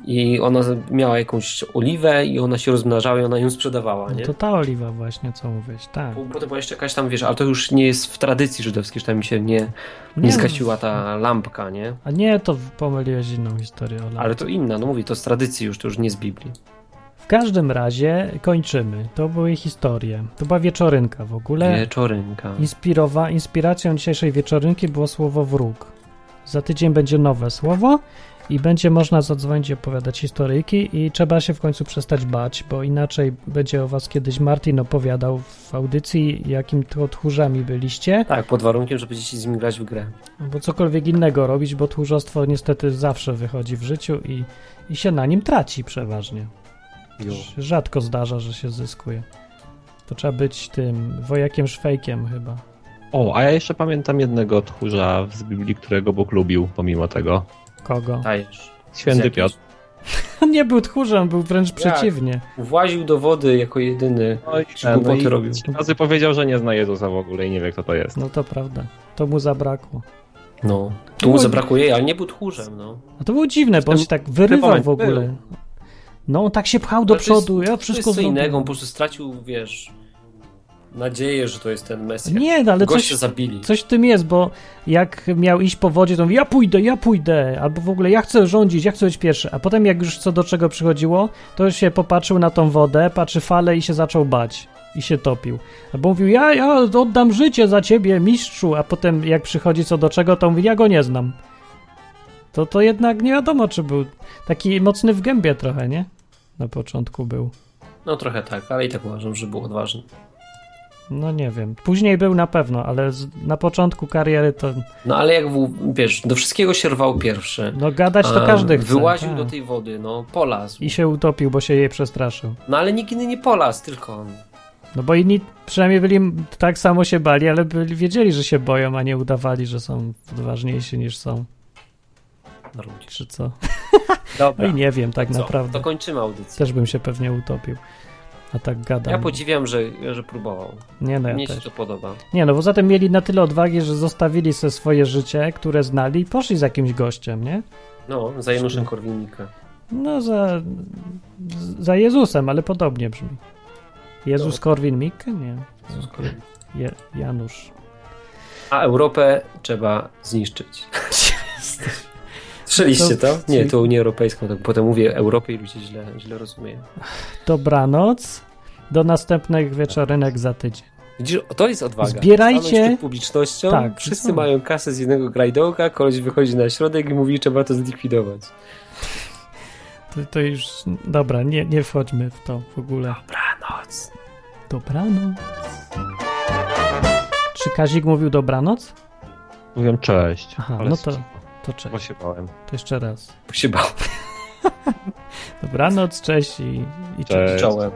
i ona miała jakąś oliwę i ona się rozmnażała i ona ją sprzedawała, No nie? to ta oliwa właśnie, co mówisz, tak. Potem była jeszcze jakaś tam, wiesz, ale to już nie jest w tradycji żydowskiej, że tam mi się nie, Nie, nie zgasiła ta lampka, nie? A nie, to pomyliłeś inną historię. Ola. Ale to inna, no mówię, to z tradycji już, to już nie z Biblii. W każdym razie kończymy. To były historie. To była wieczorynka w ogóle. Wieczorynka. Inspirowa, inspiracją dzisiejszej wieczorynki było słowo wróg. Za tydzień będzie nowe słowo i będzie można zadzwonić i opowiadać historyjki i trzeba się w końcu przestać bać, bo inaczej będzie o was kiedyś Martin opowiadał w audycji, jakim to tchórzami byliście, Tak, pod warunkiem, że będziecie z nim grać w grę. albo cokolwiek innego robić, bo tchórzostwo niestety zawsze wychodzi w życiu i, i się na nim traci przeważnie. Rzadko zdarza, że się zyskuje. To trzeba być tym wojakiem szwejkiem chyba. O, a ja jeszcze pamiętam jednego tchórza z Biblii, którego Bóg lubił pomimo tego. Kogo? Dajesz. Święty Piotr. On nie był tchórzem, był wręcz Jak? przeciwnie. Właził do wody jako jedyny. No i robił. trzy razy powiedział, że nie zna Jezusa w ogóle i nie wie, kto to jest. No to prawda. To mu zabrakło. No. Tu mu zabrakło jej, ale nie był tchórzem, no. A to było dziwne, bo on się tak wyrywał w ogóle. No on tak się pchał do to jest- przodu, ja To wszystko jest co zrobię. innego, on po prostu stracił, wiesz, nadzieję, że to jest ten Mesjasz. Nie, no, ale coś, zabili. coś w tym jest, bo jak miał iść po wodzie, to mówi, ja pójdę, ja pójdę, albo w ogóle ja chcę rządzić, ja chcę być pierwszy. A potem jak już co do czego przychodziło, to się popatrzył na tą wodę, patrzy falę i się zaczął bać. I się topił. Albo mówił, ja, ja oddam życie za ciebie, mistrzu, a potem jak przychodzi co do czego, to mówi, ja go nie znam. To to jednak nie wiadomo, czy był taki mocny w gębie trochę, nie? Na początku był. No trochę tak, ale i tak uważam, że był odważny. No nie wiem. Później był na pewno, ale na początku kariery to. No ale jak wiesz, do wszystkiego się rwał pierwszy. No gadać to każdy chce. Wyłaził tak. do tej wody, no polazł. I się utopił, bo się jej przestraszył. No ale nikt inny nie polazł, tylko on. No bo inni przynajmniej byli tak samo się bali, ale byli, wiedzieli, że się boją, a nie udawali, że są ważniejsi niż są. Ludzie. Czy co? Dobra. No i nie wiem, tak Co? naprawdę. To kończymy audycję. Też bym się pewnie utopił. A tak gadam. Ja podziwiam, że, że próbował. Nie no, ja Mnie się też. to podoba. Nie no, poza tym mieli na tyle odwagi, że zostawili sobie swoje życie, które znali i poszli z jakimś gościem, nie? No, za Januszem Korwin-Mikke. No za, za Jezusem, ale podobnie brzmi. Jezus Korwin-Mikke? Nie. Je, Janusz. A Europę trzeba zniszczyć. Słyszeliście to? Nie, to Unię Europejską. Tak potem mówię Europie i ludzie źle, źle rozumieją. Dobranoc. Do następnych wieczorynek za tydzień. Widzisz, to jest odwaga. Zbierajcie- przed publicznością, Tak, wszyscy no. mają kasę z jednego grajdołka, koleś wychodzi na środek i mówi, trzeba to zlikwidować. To, to już. Dobra, nie, nie wchodźmy w to w ogóle. Dobranoc. Dobranoc. Czy Kazik mówił dobranoc? Mówiłem cześć. Aha, no to, to cześć. Bo się bałem. To jeszcze raz. Bo się bał. Dobranoc, cześć i, i cześć. Cześć. Czołem.